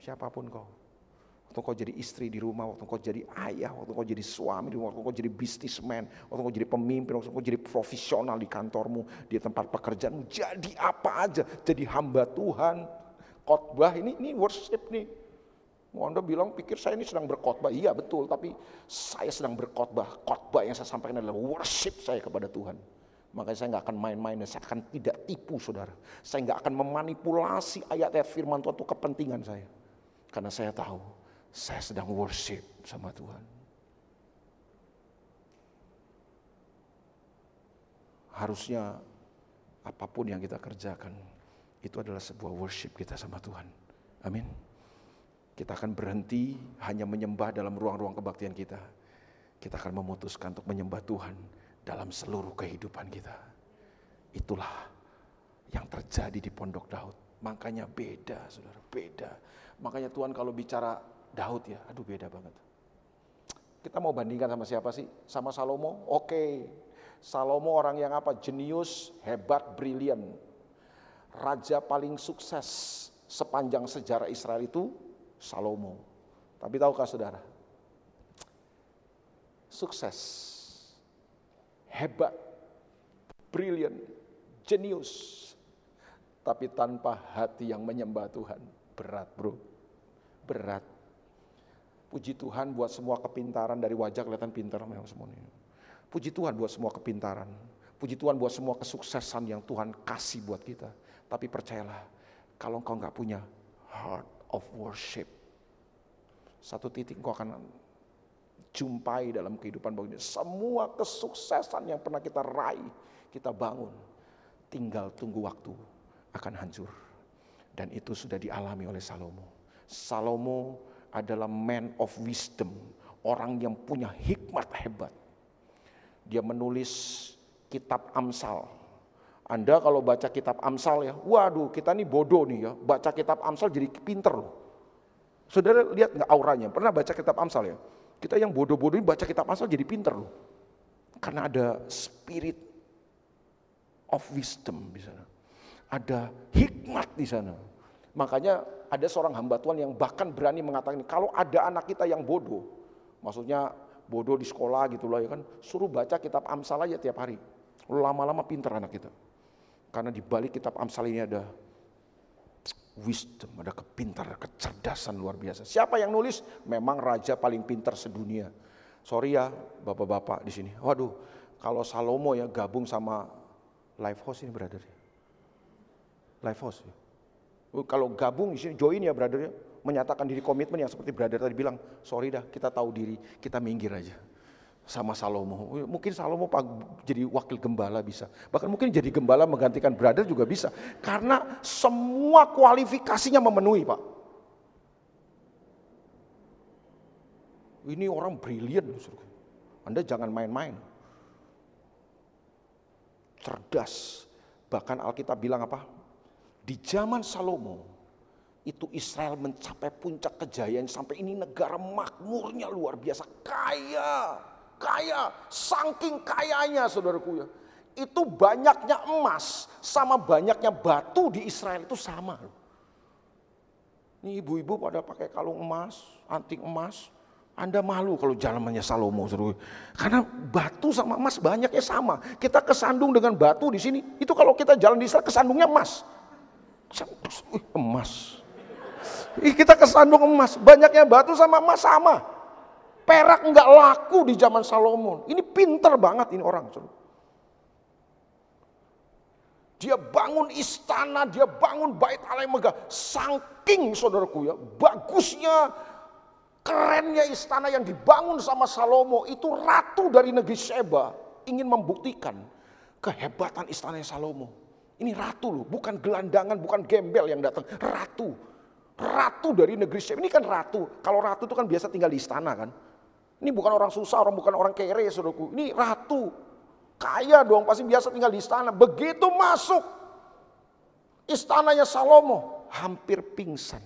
Siapa pun kau. Waktu kau jadi istri di rumah, waktu kau jadi ayah, waktu kau jadi suami, waktu kau jadi bisnismen, waktu kau jadi pemimpin, waktu kau jadi profesional di kantormu, di tempat pekerjaanmu, jadi apa aja, jadi hamba Tuhan, khotbah ini, ini worship nih, Anda bilang pikir saya ini sedang berkhotbah. Iya betul, tapi saya sedang berkhotbah. Khotbah yang saya sampaikan adalah worship saya kepada Tuhan. Makanya saya nggak akan main-main dan saya akan tidak tipu saudara. Saya nggak akan memanipulasi ayat-ayat firman Tuhan untuk kepentingan saya. Karena saya tahu saya sedang worship sama Tuhan. Harusnya apa pun yang kita kerjakan itu adalah sebuah worship kita sama Tuhan. Amin. Kita akan berhenti hanya menyembah dalam ruang-ruang kebaktian kita. Kita akan memutuskan untuk menyembah Tuhan dalam seluruh kehidupan kita. Itulah yang terjadi di Pondok Daud. Makanya beda, saudara, beda. Makanya Tuhan kalau bicara Daud ya, aduh beda banget. Kita mau bandingkan sama siapa sih? Sama Salomo? Oke. Salomo orang yang apa? Jenius, hebat, brilian. Raja paling sukses sepanjang sejarah Israel itu Salomo. Tapi tahukah saudara? Sukses, hebat, brilian, jenius. Tapi tanpa hati yang menyembah Tuhan. Berat bro, berat Puji Tuhan buat semua kepintaran dari wajah kelihatan pintar memang semuanya. Puji Tuhan buat semua kepintaran. Puji Tuhan buat semua kesuksesan yang Tuhan kasih buat kita. Tapi percayalah, kalau engkau nggak punya heart of worship, satu titik engkau akan jumpai dalam kehidupan begini. Semua kesuksesan yang pernah kita raih, kita bangun, tinggal tunggu waktu akan hancur. Dan itu sudah dialami oleh Salomo. Salomo adalah man of wisdom, orang yang punya hikmat hebat. Dia menulis kitab Amsal. Anda kalau baca kitab Amsal ya, waduh kita nih bodoh nih ya, baca kitab Amsal jadi pinter loh. Saudara lihat nggak auranya? Pernah baca kitab Amsal ya? Kita yang bodoh-bodoh ini baca kitab Amsal jadi pinter loh. Karena ada spirit of wisdom di sana. Ada hikmat di sana. Makanya ada seorang hamba Tuhan yang bahkan berani mengatakan kalau ada anak kita yang bodoh, maksudnya bodoh di sekolah gitu loh ya kan, suruh baca kitab Amsal aja tiap hari. Lama-lama pinter anak kita. Karena di balik kitab Amsal ini ada wisdom, ada kepintaran, kecerdasan luar biasa. Siapa yang nulis? Memang raja paling pintar sedunia. Sorry ya bapak-bapak di sini. Waduh, kalau Salomo ya gabung sama Life House ini brother. Life House ya. Kalau gabung di sini join ya brother ya, menyatakan diri komitmen yang seperti brother tadi bilang, sorry dah kita tahu diri, kita minggir aja sama Salomo. Mungkin Salomo jadi wakil gembala bisa. Bahkan mungkin jadi gembala menggantikan brother juga bisa. Karena semua kualifikasinya memenuhi Pak. Ini orang brilian. Anda jangan main-main. Cerdas. Bahkan Alkitab bilang apa? Di zaman Salomo, itu Israel mencapai puncak kejayaan sampai ini negara makmurnya luar biasa. Kaya, kaya, saking kayanya saudaraku ya. Itu banyaknya emas sama banyaknya batu di Israel itu sama. Ini ibu-ibu pada pakai kalung emas, anting emas. Anda malu kalau jalanannya Salomo. Saudara. Karena batu sama emas banyaknya sama. Kita kesandung dengan batu di sini. Itu kalau kita jalan di Israel kesandungnya emas emas. Kita kesandung emas, banyaknya batu sama emas sama. Perak nggak laku di zaman Salomo. Ini pinter banget ini orang. Dia bangun istana, dia bangun bait Allah yang megah. Saking saudaraku ya, bagusnya, kerennya istana yang dibangun sama Salomo. Itu ratu dari negeri Seba ingin membuktikan kehebatan istana Salomo. Ini ratu loh, bukan gelandangan, bukan gembel yang datang. Ratu. Ratu dari negeri Syem. Ini kan ratu. Kalau ratu itu kan biasa tinggal di istana kan. Ini bukan orang susah, orang bukan orang kere saudaraku. Ini ratu. Kaya dong, pasti biasa tinggal di istana. Begitu masuk istananya Salomo, hampir pingsan.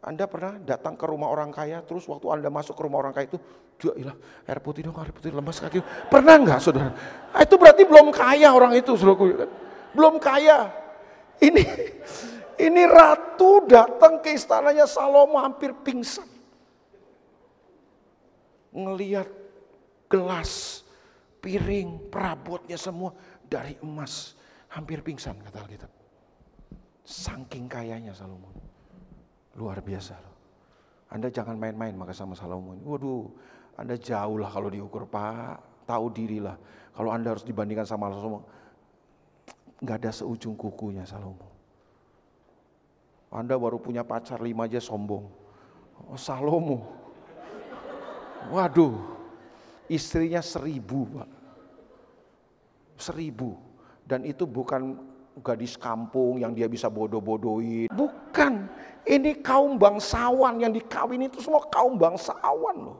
Anda pernah datang ke rumah orang kaya, terus waktu Anda masuk ke rumah orang kaya itu, dia ilah air putih dong, air putih lemas kaki. Pernah nggak saudara? Ah, itu berarti belum kaya orang itu, saudara. Belum kaya. Ini ini ratu datang ke istananya Salomo hampir pingsan. Ngeliat gelas, piring, perabotnya semua dari emas. Hampir pingsan kata Alkitab. Saking kayanya Salomo. Luar biasa loh. Anda jangan main-main maka sama Salomo. Waduh, Anda jauh lah kalau diukur Pak. Tahu dirilah. Kalau Anda harus dibandingkan sama Salomo. Nggak ada seujung kukunya Salomo. Anda baru punya pacar lima aja sombong. Oh, Salomo. Waduh, istrinya seribu Pak. Seribu. Dan itu bukan gadis kampung yang dia bisa bodoh-bodohin. Bukan, ini kaum bangsawan yang dikawin itu semua kaum bangsawan loh.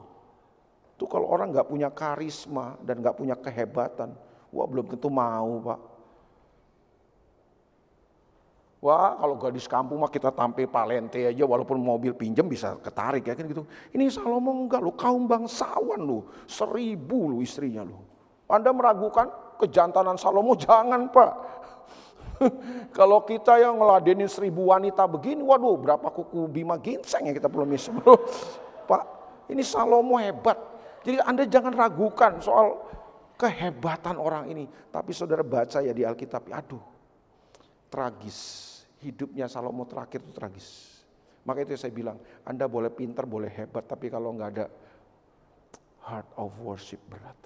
Itu kalau orang nggak punya karisma dan nggak punya kehebatan, wah belum tentu mau pak. Wah kalau gadis kampung mah kita tampil palente aja walaupun mobil pinjam bisa ketarik ya kan gitu. Ini Salomo enggak lu kaum bangsawan lu, seribu lu istrinya lu. Anda meragukan kejantanan Salomo? Jangan pak. kalau kita yang ngeladenin seribu wanita begini, waduh berapa kuku bima ginseng yang kita belum isi. pak ini Salomo hebat. Jadi Anda jangan ragukan soal kehebatan orang ini. Tapi saudara baca ya di Alkitab, aduh tragis hidupnya Salomo terakhir itu tragis. Maka itu saya bilang, Anda boleh pintar, boleh hebat, tapi kalau nggak ada heart of worship berat.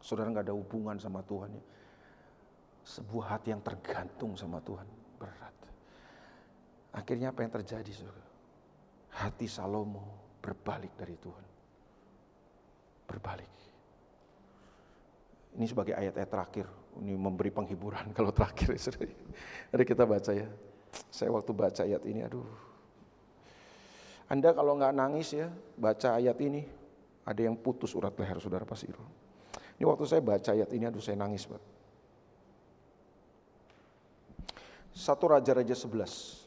Saudara nggak ada hubungan sama Tuhan. Ya. Sebuah hati yang tergantung sama Tuhan berat. Akhirnya apa yang terjadi saudara? Hati Salomo berbalik dari Tuhan. Berbalik. Ini sebagai ayat-ayat terakhir ini memberi penghiburan kalau terakhir. Mari kita baca ya. Saya waktu baca ayat ini, aduh. Anda kalau nggak nangis ya, baca ayat ini, ada yang putus urat leher saudara pasti. Ini waktu saya baca ayat ini, aduh saya nangis Pak. Satu Raja-Raja sebelas.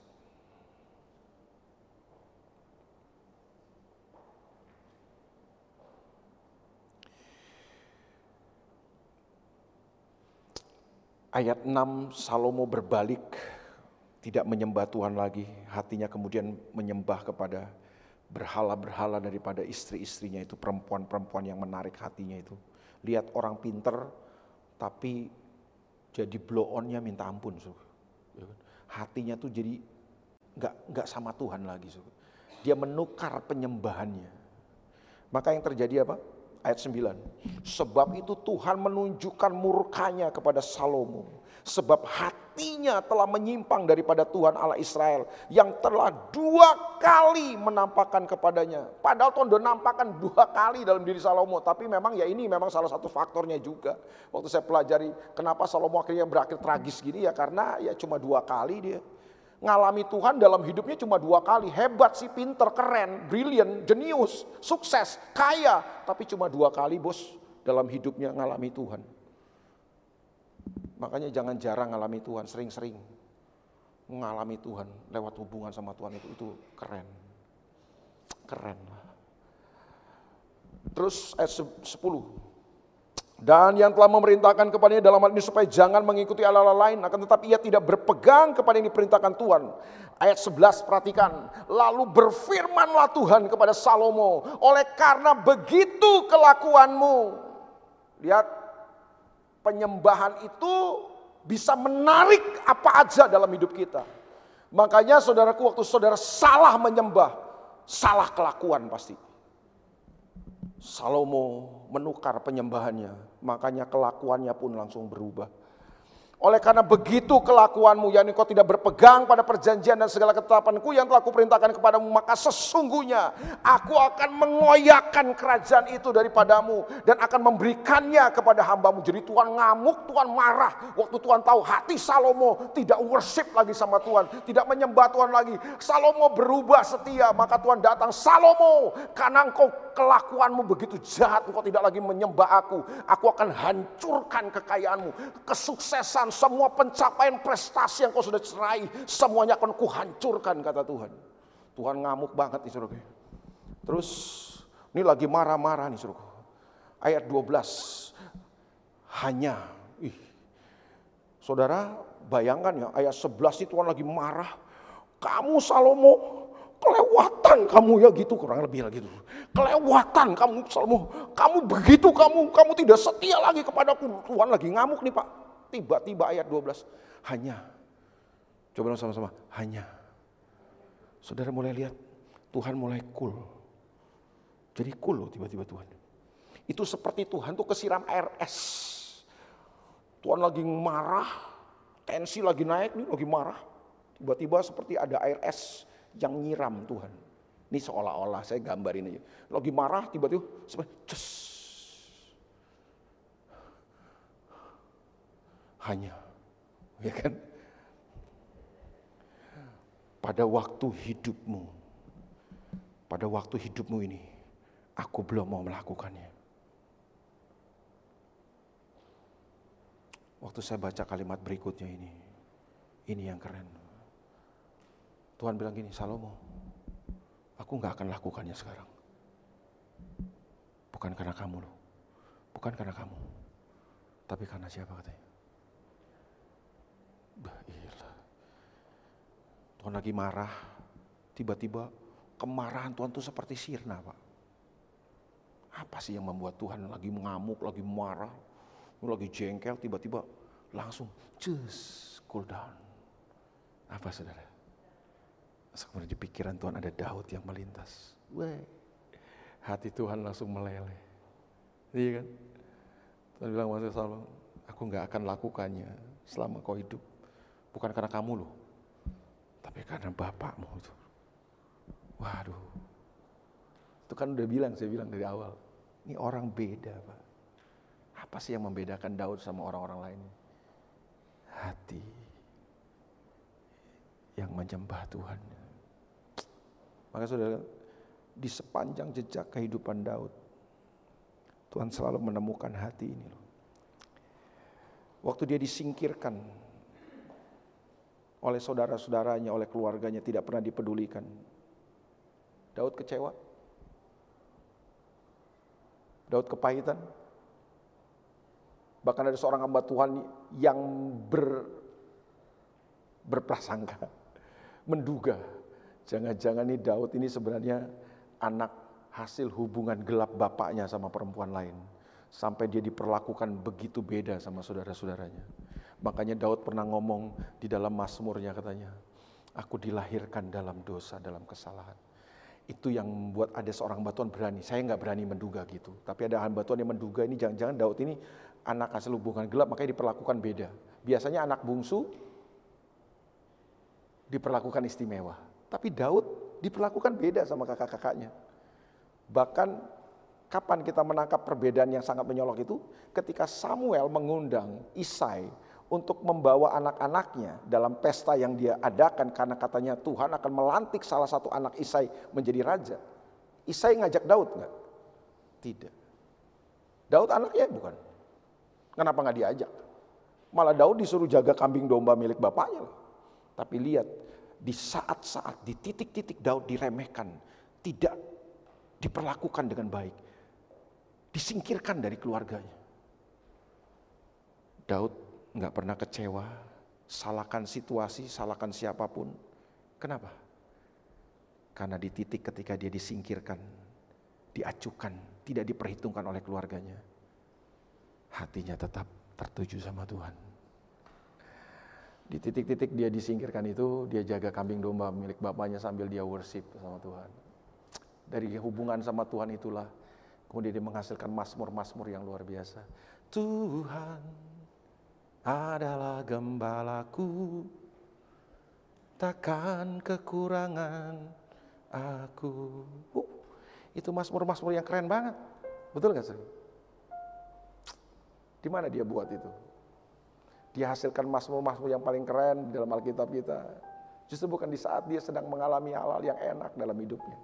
Ayat 6 Salomo berbalik tidak menyembah Tuhan lagi, hatinya kemudian menyembah kepada berhala-berhala daripada istri-istrinya itu, perempuan-perempuan yang menarik hatinya itu. Lihat orang pinter tapi jadi blow onnya minta ampun. Ya kan? Hatinya tuh jadi nggak nggak sama Tuhan lagi. Dia menukar penyembahannya. Maka yang terjadi apa? Ayat 9. Sebab itu Tuhan menunjukkan murkanya kepada Salomo. Sebab hatinya telah menyimpang daripada Tuhan Allah Israel. Yang telah dua kali menampakkan kepadanya. Padahal Tuhan sudah nampakkan dua kali dalam diri Salomo. Tapi memang ya ini memang salah satu faktornya juga. Waktu saya pelajari kenapa Salomo akhirnya berakhir tragis gini ya. Karena ya cuma dua kali dia ngalami Tuhan dalam hidupnya cuma dua kali. Hebat sih, pinter, keren, brilliant, jenius, sukses, kaya. Tapi cuma dua kali bos dalam hidupnya ngalami Tuhan. Makanya jangan jarang ngalami Tuhan, sering-sering mengalami Tuhan lewat hubungan sama Tuhan itu itu keren. Keren. Terus ayat 10. Dan yang telah memerintahkan kepadanya dalam hal ini supaya jangan mengikuti Allah-Allah lain. Akan tetapi ia tidak berpegang kepada yang diperintahkan Tuhan. Ayat 11 perhatikan. Lalu berfirmanlah Tuhan kepada Salomo. Oleh karena begitu kelakuanmu. Lihat penyembahan itu bisa menarik apa aja dalam hidup kita. Makanya saudaraku waktu saudara salah menyembah. Salah kelakuan pasti. Salomo menukar penyembahannya, makanya kelakuannya pun langsung berubah. Oleh karena begitu kelakuanmu, yakni kau tidak berpegang pada perjanjian dan segala ketetapanku yang telah kuperintahkan kepadamu, maka sesungguhnya aku akan mengoyakkan kerajaan itu daripadamu dan akan memberikannya kepada hambamu. Jadi Tuhan ngamuk, Tuhan marah. Waktu Tuhan tahu hati Salomo tidak worship lagi sama Tuhan, tidak menyembah Tuhan lagi. Salomo berubah setia, maka Tuhan datang, Salomo, karena engkau kelakuanmu begitu jahat, engkau tidak lagi menyembah aku. Aku akan hancurkan kekayaanmu, kesuksesan, semua pencapaian prestasi yang kau sudah cerai, semuanya akan kuhancurkan kata Tuhan. Tuhan ngamuk banget nih suruh. Terus ini lagi marah-marah nih suruh. Ayat 12. Hanya, ih, saudara bayangkan ya ayat 11 itu Tuhan lagi marah. Kamu Salomo kelewatan kamu ya gitu kurang lebih lagi gitu. Kelewatan kamu Salomo, kamu begitu kamu kamu tidak setia lagi kepadaku. Tuhan lagi ngamuk nih Pak. Tiba-tiba ayat 12, hanya. Coba sama-sama, hanya. Saudara mulai lihat, Tuhan mulai cool. Jadi cool loh tiba-tiba Tuhan. Itu seperti Tuhan tuh kesiram air es. Tuhan lagi marah, tensi lagi naik nih, lagi marah. Tiba-tiba seperti ada air es yang nyiram Tuhan. Ini seolah-olah saya gambarin aja. Lagi marah tiba-tiba seperti hanya. Ya kan? Pada waktu hidupmu, pada waktu hidupmu ini, aku belum mau melakukannya. Waktu saya baca kalimat berikutnya ini, Ini yang keren. Tuhan bilang gini, Salomo, aku nggak akan lakukannya sekarang. Bukan karena kamu loh. Bukan karena kamu. Tapi karena siapa katanya? Iya. Tuhan lagi marah, tiba-tiba kemarahan Tuhan tuh seperti sirna Pak. Apa sih yang membuat Tuhan lagi mengamuk, lagi marah, lagi jengkel, tiba-tiba langsung just cool down. Apa saudara? Kemudian di pikiran Tuhan ada Daud yang melintas. Weh, hati Tuhan langsung meleleh. Iya kan? Tuhan bilang Mas Salomo, aku nggak akan lakukannya selama kau hidup. Bukan karena kamu loh, tapi karena bapakmu itu. Waduh, itu kan udah bilang, saya bilang dari awal. Ini orang beda Pak. Apa sih yang membedakan Daud sama orang-orang lain? Hati yang menyembah Tuhan. Maka saudara, di sepanjang jejak kehidupan Daud, Tuhan selalu menemukan hati ini loh. Waktu dia disingkirkan oleh saudara-saudaranya, oleh keluarganya, tidak pernah dipedulikan. Daud kecewa. Daud kepahitan. Bahkan ada seorang hamba Tuhan yang ber, berprasangka, menduga, jangan-jangan nih Daud ini sebenarnya anak hasil hubungan gelap bapaknya sama perempuan lain. Sampai dia diperlakukan begitu beda sama saudara-saudaranya. Makanya Daud pernah ngomong di dalam Mazmurnya katanya, aku dilahirkan dalam dosa, dalam kesalahan. Itu yang membuat ada seorang hamba Tuhan berani. Saya nggak berani menduga gitu. Tapi ada hamba Tuhan yang menduga ini jangan-jangan Daud ini anak hasil hubungan gelap, makanya diperlakukan beda. Biasanya anak bungsu diperlakukan istimewa. Tapi Daud diperlakukan beda sama kakak-kakaknya. Bahkan kapan kita menangkap perbedaan yang sangat menyolok itu? Ketika Samuel mengundang Isai untuk membawa anak-anaknya dalam pesta yang dia adakan karena katanya Tuhan akan melantik salah satu anak Isai menjadi raja. Isai ngajak Daud nggak? Tidak. Daud anaknya bukan. Kenapa nggak diajak? Malah Daud disuruh jaga kambing domba milik bapaknya. Tapi lihat, di saat-saat, di titik-titik Daud diremehkan, tidak diperlakukan dengan baik, disingkirkan dari keluarganya. Daud nggak pernah kecewa, salahkan situasi, salahkan siapa pun. Kenapa? Karena di titik ketika dia disingkirkan, diacukan, tidak diperhitungkan oleh keluarganya, hatinya tetap tertuju sama Tuhan. Di titik-titik dia disingkirkan itu, dia jaga kambing domba milik bapaknya sambil dia worship sama Tuhan. Dari hubungan sama Tuhan itulah kemudian dia menghasilkan masmur-masmur yang luar biasa. Tuhan adalah gembalaku, takkan kekurangan aku. Uh, itu masmur-masmur yang keren banget. Betul gak sih? Di mana dia buat itu? Dia hasilkan masmur-masmur yang paling keren di dalam Alkitab kita. Justru bukan di saat dia sedang mengalami hal-hal yang enak dalam hidupnya.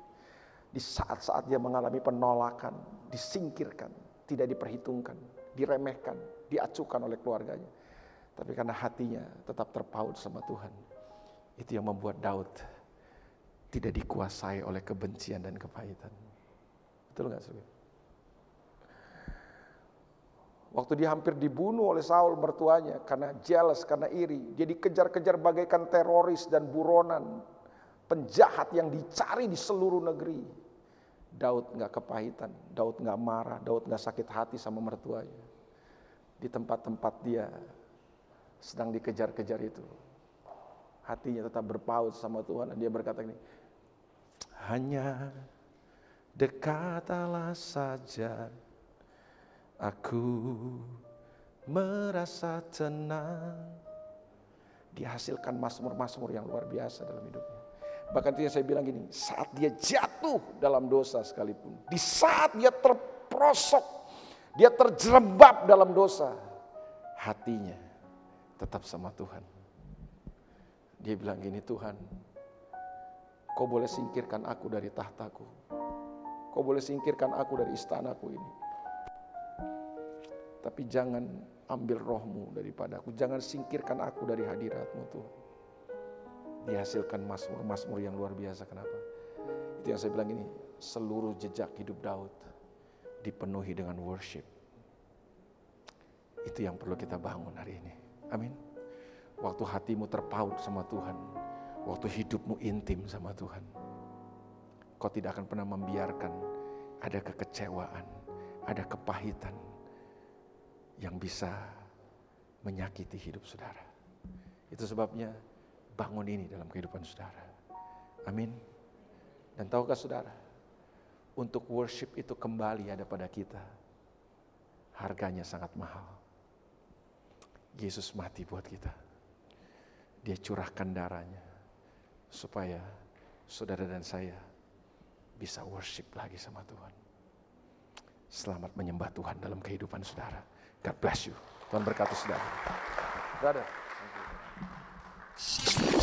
Di saat-saat dia mengalami penolakan, disingkirkan, tidak diperhitungkan, diremehkan, diacukan oleh keluarganya. Tapi karena hatinya tetap terpaut sama Tuhan. Itu yang membuat Daud tidak dikuasai oleh kebencian dan kepahitan. Betul nggak sih? Waktu dia hampir dibunuh oleh Saul mertuanya karena jealous, karena iri. Dia dikejar-kejar bagaikan teroris dan buronan. Penjahat yang dicari di seluruh negeri. Daud nggak kepahitan, Daud nggak marah, Daud nggak sakit hati sama mertuanya. Di tempat-tempat dia sedang dikejar-kejar itu. Hatinya tetap berpaut sama Tuhan dan dia berkata ini, hanya dekatlah saja Aku merasa tenang. Dihasilkan masmur-masmur yang luar biasa dalam hidupnya. Bahkan itu saya bilang gini, saat dia jatuh dalam dosa sekalipun. Di saat dia terprosok, dia terjerembab dalam dosa. Hatinya tetap sama Tuhan. Dia bilang gini, Tuhan, kau boleh singkirkan aku dari tahtaku. Kau boleh singkirkan aku dari istanaku ini. Tapi jangan ambil rohmu daripada aku. Jangan singkirkan aku dari hadiratmu Tuhan. dihasilkan masmur-masmur yang luar biasa. Kenapa? Itu yang saya bilang ini, seluruh jejak hidup Daud dipenuhi dengan worship. Itu yang perlu kita bangun hari ini. Amin. Waktu hatimu terpaut sama Tuhan, waktu hidupmu intim sama Tuhan, kau tidak akan pernah membiarkan ada kekecewaan, ada kepahitan yang bisa menyakiti hidup saudara. Itu sebabnya bangun ini dalam kehidupan saudara. Amin. Dan tahukah saudara, untuk worship itu kembali ada pada kita, harganya sangat mahal. Yesus mati buat kita. Dia curahkan darahnya supaya saudara dan saya bisa worship lagi sama Tuhan. Selamat menyembah Tuhan dalam kehidupan saudara. God bless you. Tuhan berkati saudara. Brother. Thank you.